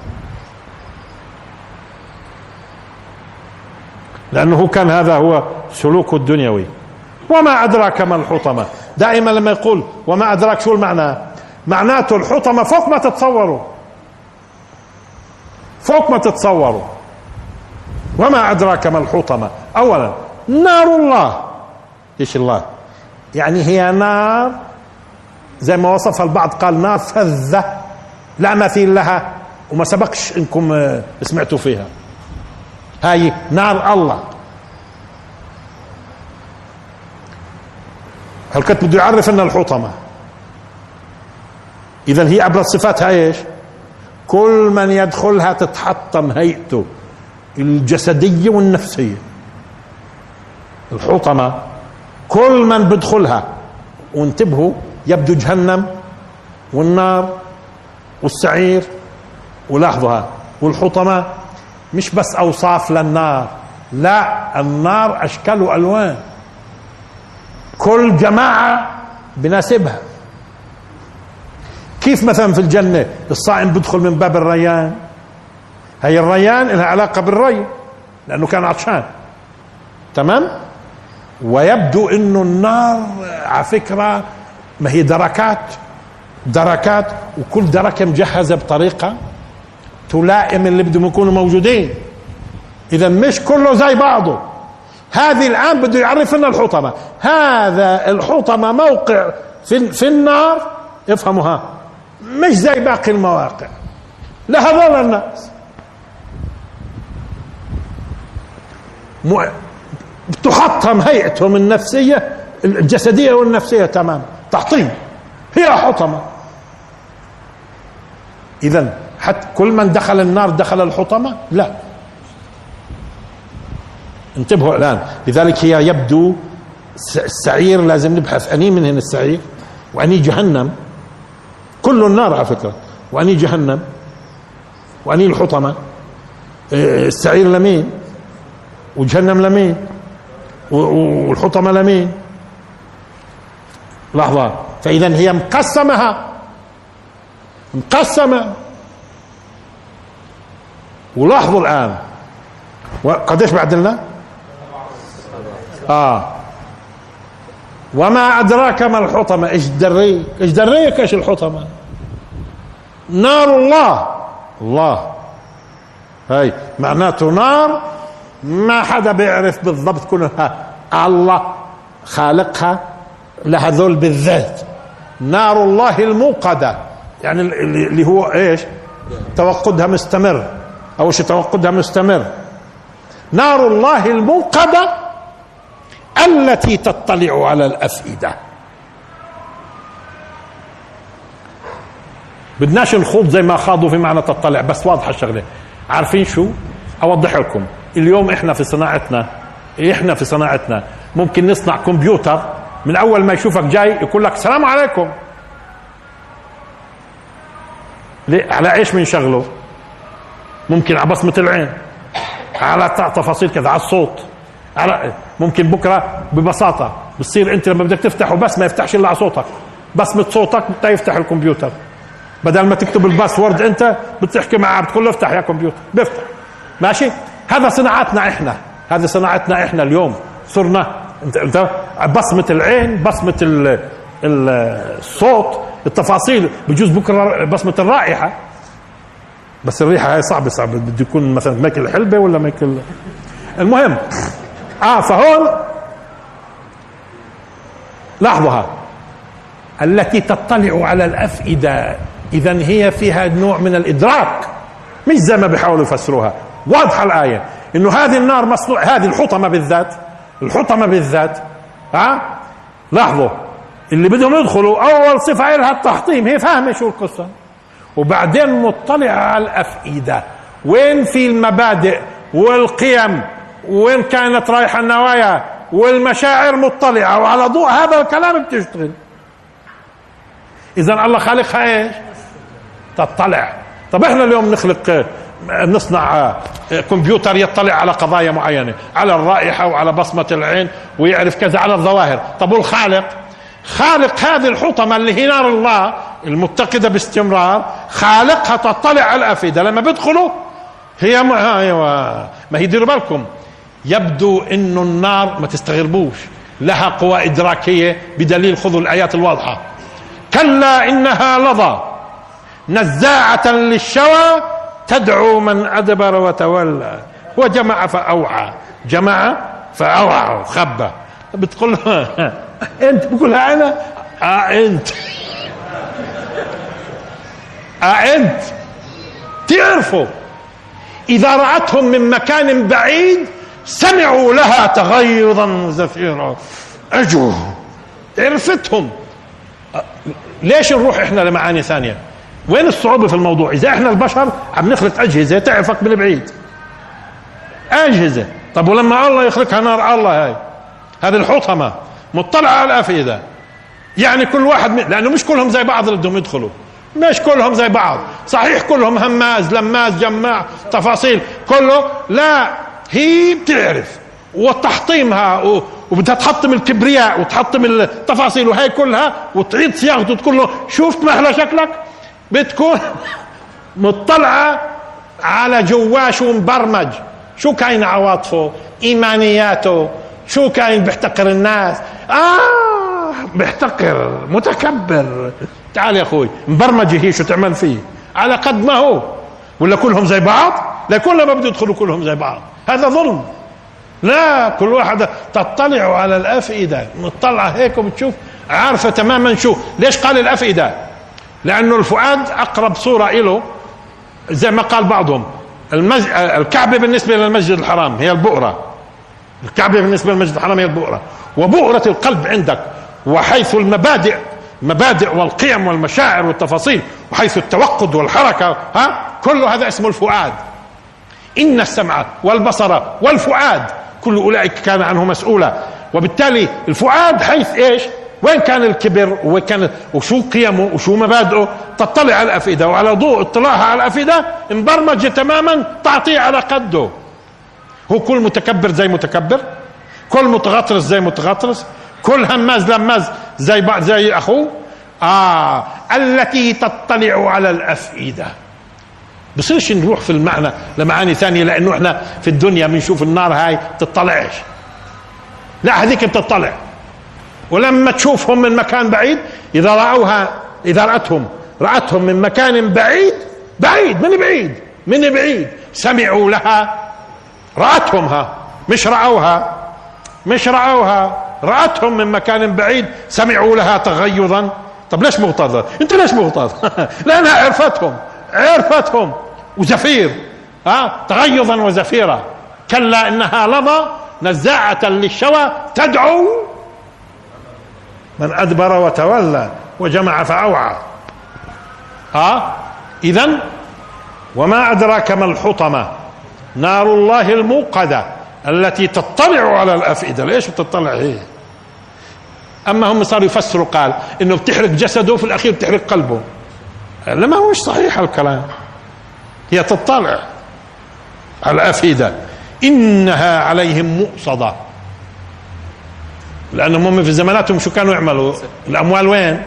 لأنه كان هذا هو سلوكه الدنيوي. وما أدراك ما الحطمة؟ دائما لما يقول وما أدراك شو المعنى؟ معناته الحطمة فوق ما تتصوروا. فوق ما تتصوروا. وما أدراك ما الحطمة؟ اولا نار الله. إيش الله؟ يعني هي نار. زي ما وصفها البعض قال نار فذة. لا مثيل لها. وما سبقش إنكم آه، سمعتوا فيها. هاي نار الله. هالكتب بده يعرف إن الحطمة؟ اذا هي أبرز صفاتها إيش؟ كل من يدخلها تتحطم هيئته الجسدية والنفسية. الحطمة كل من بدخلها وانتبهوا يبدو جهنم والنار والسعير ولاحظوا والحطمة مش بس أوصاف للنار لا النار أشكال وألوان. كل جماعة بناسبها. كيف مثلا في الجنة؟ الصائم بدخل من باب الريان. هي الريان لها علاقة بالري لأنه كان عطشان. تمام؟ ويبدو إنه النار على فكرة ما هي دركات دركات وكل دركة مجهزة بطريقة تلائم اللي بدهم يكونوا موجودين. إذا مش كله زي بعضه. هذه الآن بده يعرف لنا الحطمة. هذا الحطمة موقع في, في النار. افهموا ها مش زي باقي المواقع. لهذول الناس. تحطم هيئتهم النفسية الجسدية والنفسية تمام تحطيم هي حطمة. إذا حتى كل من دخل النار دخل الحطمة؟ لا. انتبهوا الآن. لذلك هي يبدو السعير لازم نبحث. أني من هنا السعير؟ وأني جهنم. كل النار على فكرة. وأني جهنم. وأني الحطمة. إيه، السعير لمين؟ وجهنم لمين؟ والحطمة لمين؟ لحظة. فإذا هي مقسمها مقسمة. ولاحظوا الآن. قديش بعد لنا آه. وما أدراك ما الحطمة؟ إيش دريك إيش دريك؟ إيش الحطمة؟ نار الله. الله. هاي معناته نار ما حدا بيعرف بالضبط كلها الله خالقها لهذول بالذات. نار الله الموقدة. يعني اللي هو إيش؟ توقدها مستمر. اول شيء توقدها مستمر. نار الله الموقدة التي تطلع على الأفئدة. بدناش نخوض زي ما خاضوا في معنى تطلع بس واضحة الشغلة. عارفين شو؟ أوضح لكم. اليوم إحنا في صناعتنا إحنا في صناعتنا. ممكن نصنع كمبيوتر من أول ما يشوفك جاي يقول لك السلام عليكم. ليه؟ على إيش بنشغله؟ ممكن على بصمة العين على تفاصيل كذا على الصوت على ممكن بكرة ببساطة بتصير أنت لما بدك تفتحه بس ما يفتحش إلا على صوتك. بصمة صوتك بتفتح الكمبيوتر. بدل ما تكتب الباسورد أنت بتحكي معه بتقول له افتح يا كمبيوتر. بيفتح. ماشي؟ هذا صناعتنا إحنا. هذه صناعتنا إحنا اليوم. صرنا انت أنت بصمة العين بصمة ال الصوت التفاصيل. بجوز بكرة بصمة الرائحة. بس الريحة هاي صعبة صعبة. بده يكون مثلا ماكل حلبة ولا ماكل المهم آه فهون لاحظوا التي تطلع على الأفئدة اذا هي فيها نوع من الإدراك. مش زي ما بيحاولوا يفسروها. واضحة الآية. إنه هذه النار مصنوع هذه الحطمة بالذات الحطمة بالذات ها لاحظوا. اللي بدهم يدخلوا أول صفة لها التحطيم. هي فاهمة شو القصة. وبعدين مطلع على الأفئدة. وين في المبادئ والقيم؟ وين كانت رايحه النوايا؟ والمشاعر مطلعة وعلى ضوء هذا الكلام بتشتغل. اذا الله خالقها إيش؟ تطلع. طب إحنا اليوم نخلق نصنع كمبيوتر يطلع على قضايا معينة على الرائحة وعلى بصمة العين ويعرف كذا على الظواهر. طب والخالق؟ خالق هذه الحطمة اللي هي نار الله المتقدة باستمرار خالقها تطلع على الأفئدة. لما بيدخلوا هي ما أيوه ما هي ديروا بالكم. يبدو إنه النار ما تستغربوش لها قوى إدراكية بدليل خذوا الآيات الواضحة. كلا إنها لظى نزاعة للشوى تدعو من أدبر وتولى وجمع فأوعى جمع فأوعى وخبى بتقول [laughs] أنت بقولها أنا؟ آه أنت. آه أنت. تعرفوا إذا رأتهم من مكان بعيد سمعوا لها تغيظا زفيرا. اجوا عرفتهم. ليش نروح إحنا لمعاني ثانية؟ وين الصعوبة في الموضوع؟ إذا إحنا البشر عم نخلق أجهزة تعرفك من بعيد أجهزة. طب ولما الله يخلقها نار الله هاي. هذه الحطمه مطلعه على الأفئدة. يعني كل واحد من لأنه مش كلهم زي بعض اللي بدهم يدخلوا. مش كلهم زي بعض. صحيح كلهم هماز لماز جماع تفاصيل. كله لا هي بتعرف. وتحطيمها وبدها تحطم الكبرياء وتحطم التفاصيل وهي كلها وتعيد صياغته تقول له شفت محلى شكلك. بتكون [laughs] مطلعة على جواه شو مبرمج شو كاين عواطفه؟ إيمانياته. شو كاين بيحتقر الناس؟ آه بيحتقر متكبر. تعال يا أخوي مبرمجة هي شو تعمل فيه؟ على قد ما هو. ولا كلهم زي بعض؟ لا كلهم ما بده يدخلوا كلهم زي بعض. هذا ظلم. لا كل واحد تطلع على الافئده مطلعه هيك وبتشوف عارفة تماما شو. ليش قال الافئده لأنه الفؤاد أقرب صورة له زي ما قال بعضهم. المج... الكعبة بالنسبة للمسجد الحرام هي البؤرة. الكعبة بالنسبة للمسجد الحرام هي البؤره وبؤرة القلب عندك وحيث المبادئ مبادئ والقيم والمشاعر والتفاصيل وحيث التوقد والحركة ها؟ كل هذا اسمه الفؤاد. إن السمع والبصر والفؤاد كل أولئك كان عنه مسؤولا. وبالتالي الفؤاد حيث إيش؟ وين كان الكبر؟ وين كان وشو قيمه؟ وشو مبادئه؟ تطلع على الأفئدة وعلى ضوء اطلاعها على الأفئدة مبرمجه تماما تعطيه على قده. هو كل متكبر زي متكبر كل متغطرس زي متغطرس كل هماز لماز زي بعض زي أخوه. آه التي تطلع على الأفئدة. بصيرش نروح في المعنى لمعاني ثانية؟ لأنه إحنا في الدنيا بنشوف النار هاي تطلعش لا هذيك بتطلع. ولما تشوفهم من مكان بعيد إذا رأوها إذا رأتهم رأتهم من مكان بعيد بعيد من بعيد من بعيد. سمعوا لها. رأتهم ها مش رأوها مش رأوها. رأتهم من مكان بعيد سمعوا لها تغيظا. طب ليش مغتاظة؟ انت ليش مغتاظ [laughs] لانها عرفتهم عرفتهم. وزفير ها تغيظا وزفيرا كلا إنها لظى نزاعة للشوى تدعو من أدبر وتولى وجمع فأوعى. ها اذا وما أدراك ما الحطمة؟ نار الله الموقدة التي تطلع على الأفئدة. ليش بتطلع هي؟ أما هم صاروا يفسروا قال إنه بتحرق جسده وفي الأخير بتحرق قلبه. لما هوش صحيح الكلام هي تطلع على الأفئدة. إنها عليهم مؤصدة. لأنهم هم في زماناتهم شو كانوا يعملوا؟ الأموال وين؟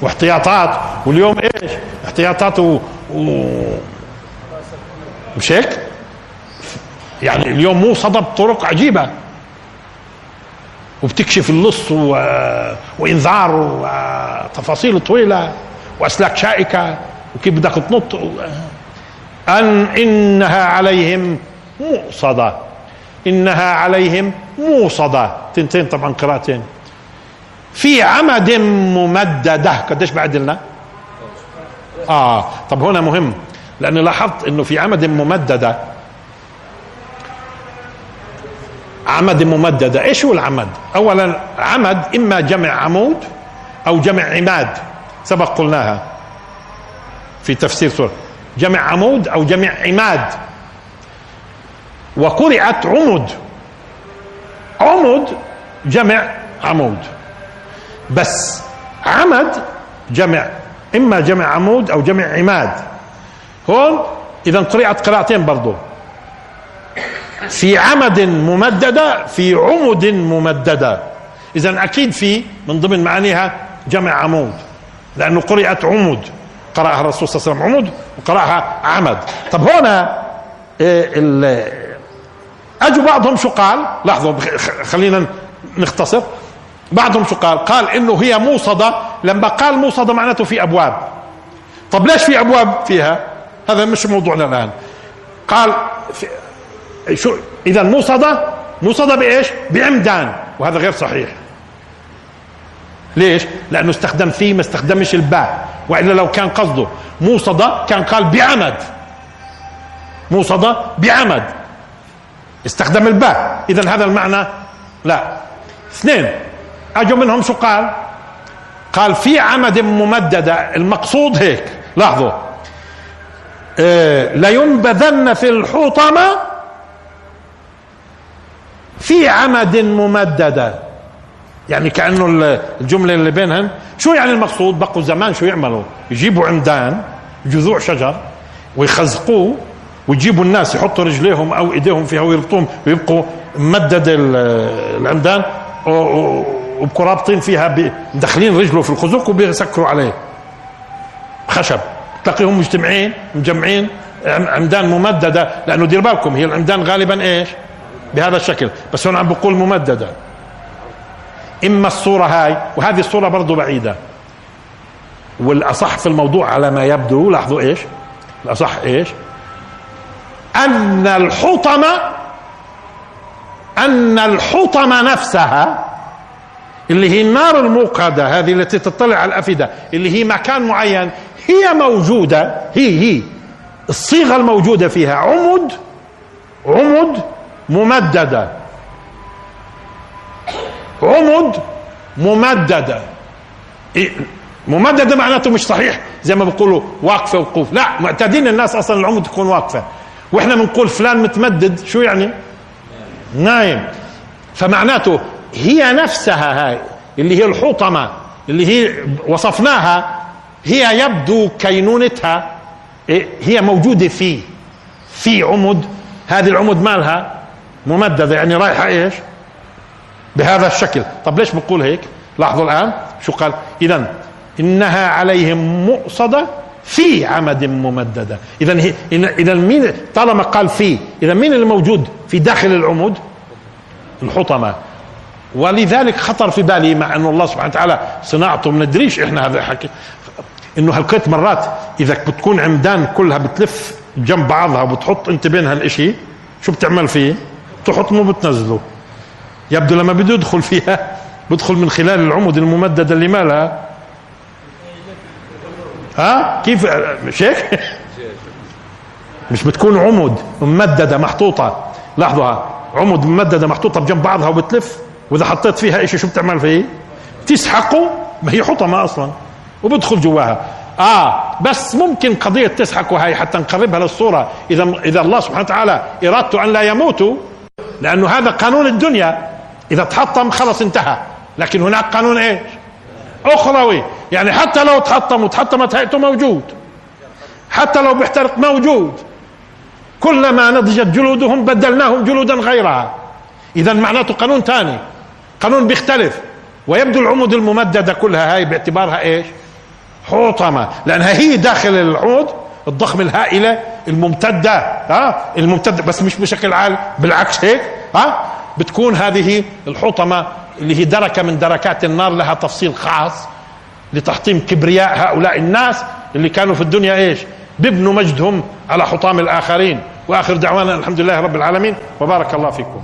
واحتياطات. واليوم إيش؟ احتياطات. مش هيك؟ يعني اليوم موصده بطرق عجيبة. وبتكشف اللص و... وإنذار وتفاصيل طويلة وأسلاك شائكة وكيف بدك تنط. أن إنها عليهم موصده إنها عليهم موصده تنتين طبعا قراءتين. في عمد ممددة. قديش بعد لنا آه طب هنا مهم لاني لاحظت إنه في عمد ممددة. عمد ممددة إيش هو العمد؟ اولا عمد إما جمع عمود أو جمع عماد سبق قلناها في تفسير سورة. جمع عمود أو جمع عماد. وقرأت عمد عمد جمع عمود. بس عمد جمع إما جمع عمود أو جمع عماد. هون اذا قرأت قراءتين برضو. في عمد ممددة في عمد ممددة. اذا أكيد في من ضمن معانيها جمع عمود. لأنه قرأت عمود. قرأها الرسول صلى الله عليه وسلم عمود وقرأها عمد. طب هنا إيه اجوا بعضهم شو قال؟ لاحظوا خلينا نختصر. بعضهم شو قال؟ قال إنه هي موصدة لما قال موصدة معناته في أبواب. طب ليش في أبواب فيها؟ هذا مش موضوعنا الآن. قال في شو إذا موصدة موصدة بإيش؟ بعمدان. وهذا غير صحيح. ليش؟ لأنه استخدم فيه ما استخدمش الباء. وإلا لو كان قصده. موصدة كان قال بعمد. موصدة بعمد. استخدم الباء. اذا هذا المعنى لا. اثنين. اجوا منهم شو قال؟ قال في عمد ممددة المقصود هيك لاحظوا. إيه لينبذن في الحطمة. في عمد ممددة. يعني كأنه الجملة اللي بينهم. شو يعني المقصود؟ بقوا زمان شو يعملوا؟ يجيبوا عمدان جذوع شجر ويخزقوه ويجيبوا الناس يحطوا رجليهم أو إيديهم فيها ويربطوهم ويبقوا مدد العمدان. وبقوا رابطين فيها مدخلين رجله في الخزوق وبيسكروا عليه خشب تلاقيهم مجتمعين مجمعين عمدان ممددة لأنه دير بالكم هي العمدان غالبا إيش؟ بهذا الشكل بس هون عم بقول ممددة إما الصورة هاي وهذه الصورة برضه بعيدة والأصح في الموضوع على ما يبدو لاحظوا إيش؟ الأصح إيش؟ أن الحطم أن الحطم نفسها اللي هي النار الموقدة هذه التي تطلع على الأفئدة اللي هي مكان معين هي موجودة هي هي. الصيغة الموجودة فيها عمد عمد ممددة. عمد ممددة. إيه، ممددة معناته مش صحيح زي ما بيقولوا واقفة وقوف. لا معتادين الناس أصلا العمد تكون واقفة. وإحنا بنقول فلان متمدد شو يعني؟ نايم. فمعناته هي نفسها هاي اللي هي الحطمة اللي هي وصفناها هي يبدو كينونتها إيه، هي موجودة في في عمد هذه العمد مالها ممددة يعني رايحة إيش؟ بهذا الشكل. طب ليش بقول هيك؟ لاحظوا الآن شو قال؟ إذا إنها عليهم مؤصدة في عمد ممددة. اذا اذا مين؟ طالما قال في اذا مين اللي موجود في داخل العمود؟ الحطمة. ولذلك خطر في بالي مع انه الله سبحانه وتعالى صناعته ما ندريش إحنا هذا الحكي إنه هالكيت مرات إذا بتكون عمدان كلها بتلف جنب بعضها وبتحط أنت بينها الإشي شو بتعمل فيه؟ تحطمه وبتنزله يبدو لما بده يدخل فيها بدخل من خلال العمود الممدده اللي مالها. ها؟ كيف؟ مش هيك مش بتكون عمود ممددة محطوطة. لاحظوا عمود ممددة محطوطة بجنب بعضها وبتلف. وإذا حطيت فيها شيء شو بتعمل فيه؟ تسحقه؟ ما هي حطمة أصلا. وبدخل جواها. آه بس ممكن قضية تسحقه هاي حتى نقربها للصورة. إذا إذا الله سبحانه وتعالى إرادته أن لا يموتوا لأنه هذا قانون الدنيا. إذا تحطم خلص انتهى. لكن هناك قانون إيش؟ أخروي. يعني حتى لو تحطم وتحطمت هيئته موجود. حتى لو بيحترق موجود. كلما نضجت جلودهم بدلناهم جلودا غيرها. إذا معناته قانون ثاني قانون بيختلف. ويبدو العمود الممددة كلها هاي باعتبارها إيش؟ حوطمة. لأنها هي داخل العمود الضخمة الهائلة الممتدة ها؟ الممتدة بس مش بشكل عال بالعكس هيك ها؟ بتكون هذه الحطمة اللي هي دركة من دركات النار لها تفصيل خاص لتحطيم كبرياء هؤلاء الناس اللي كانوا في الدنيا إيش؟ بيبنوا مجدهم على حطام الآخرين. وآخر دعوانا الحمد لله رب العالمين. وبارك الله فيكم.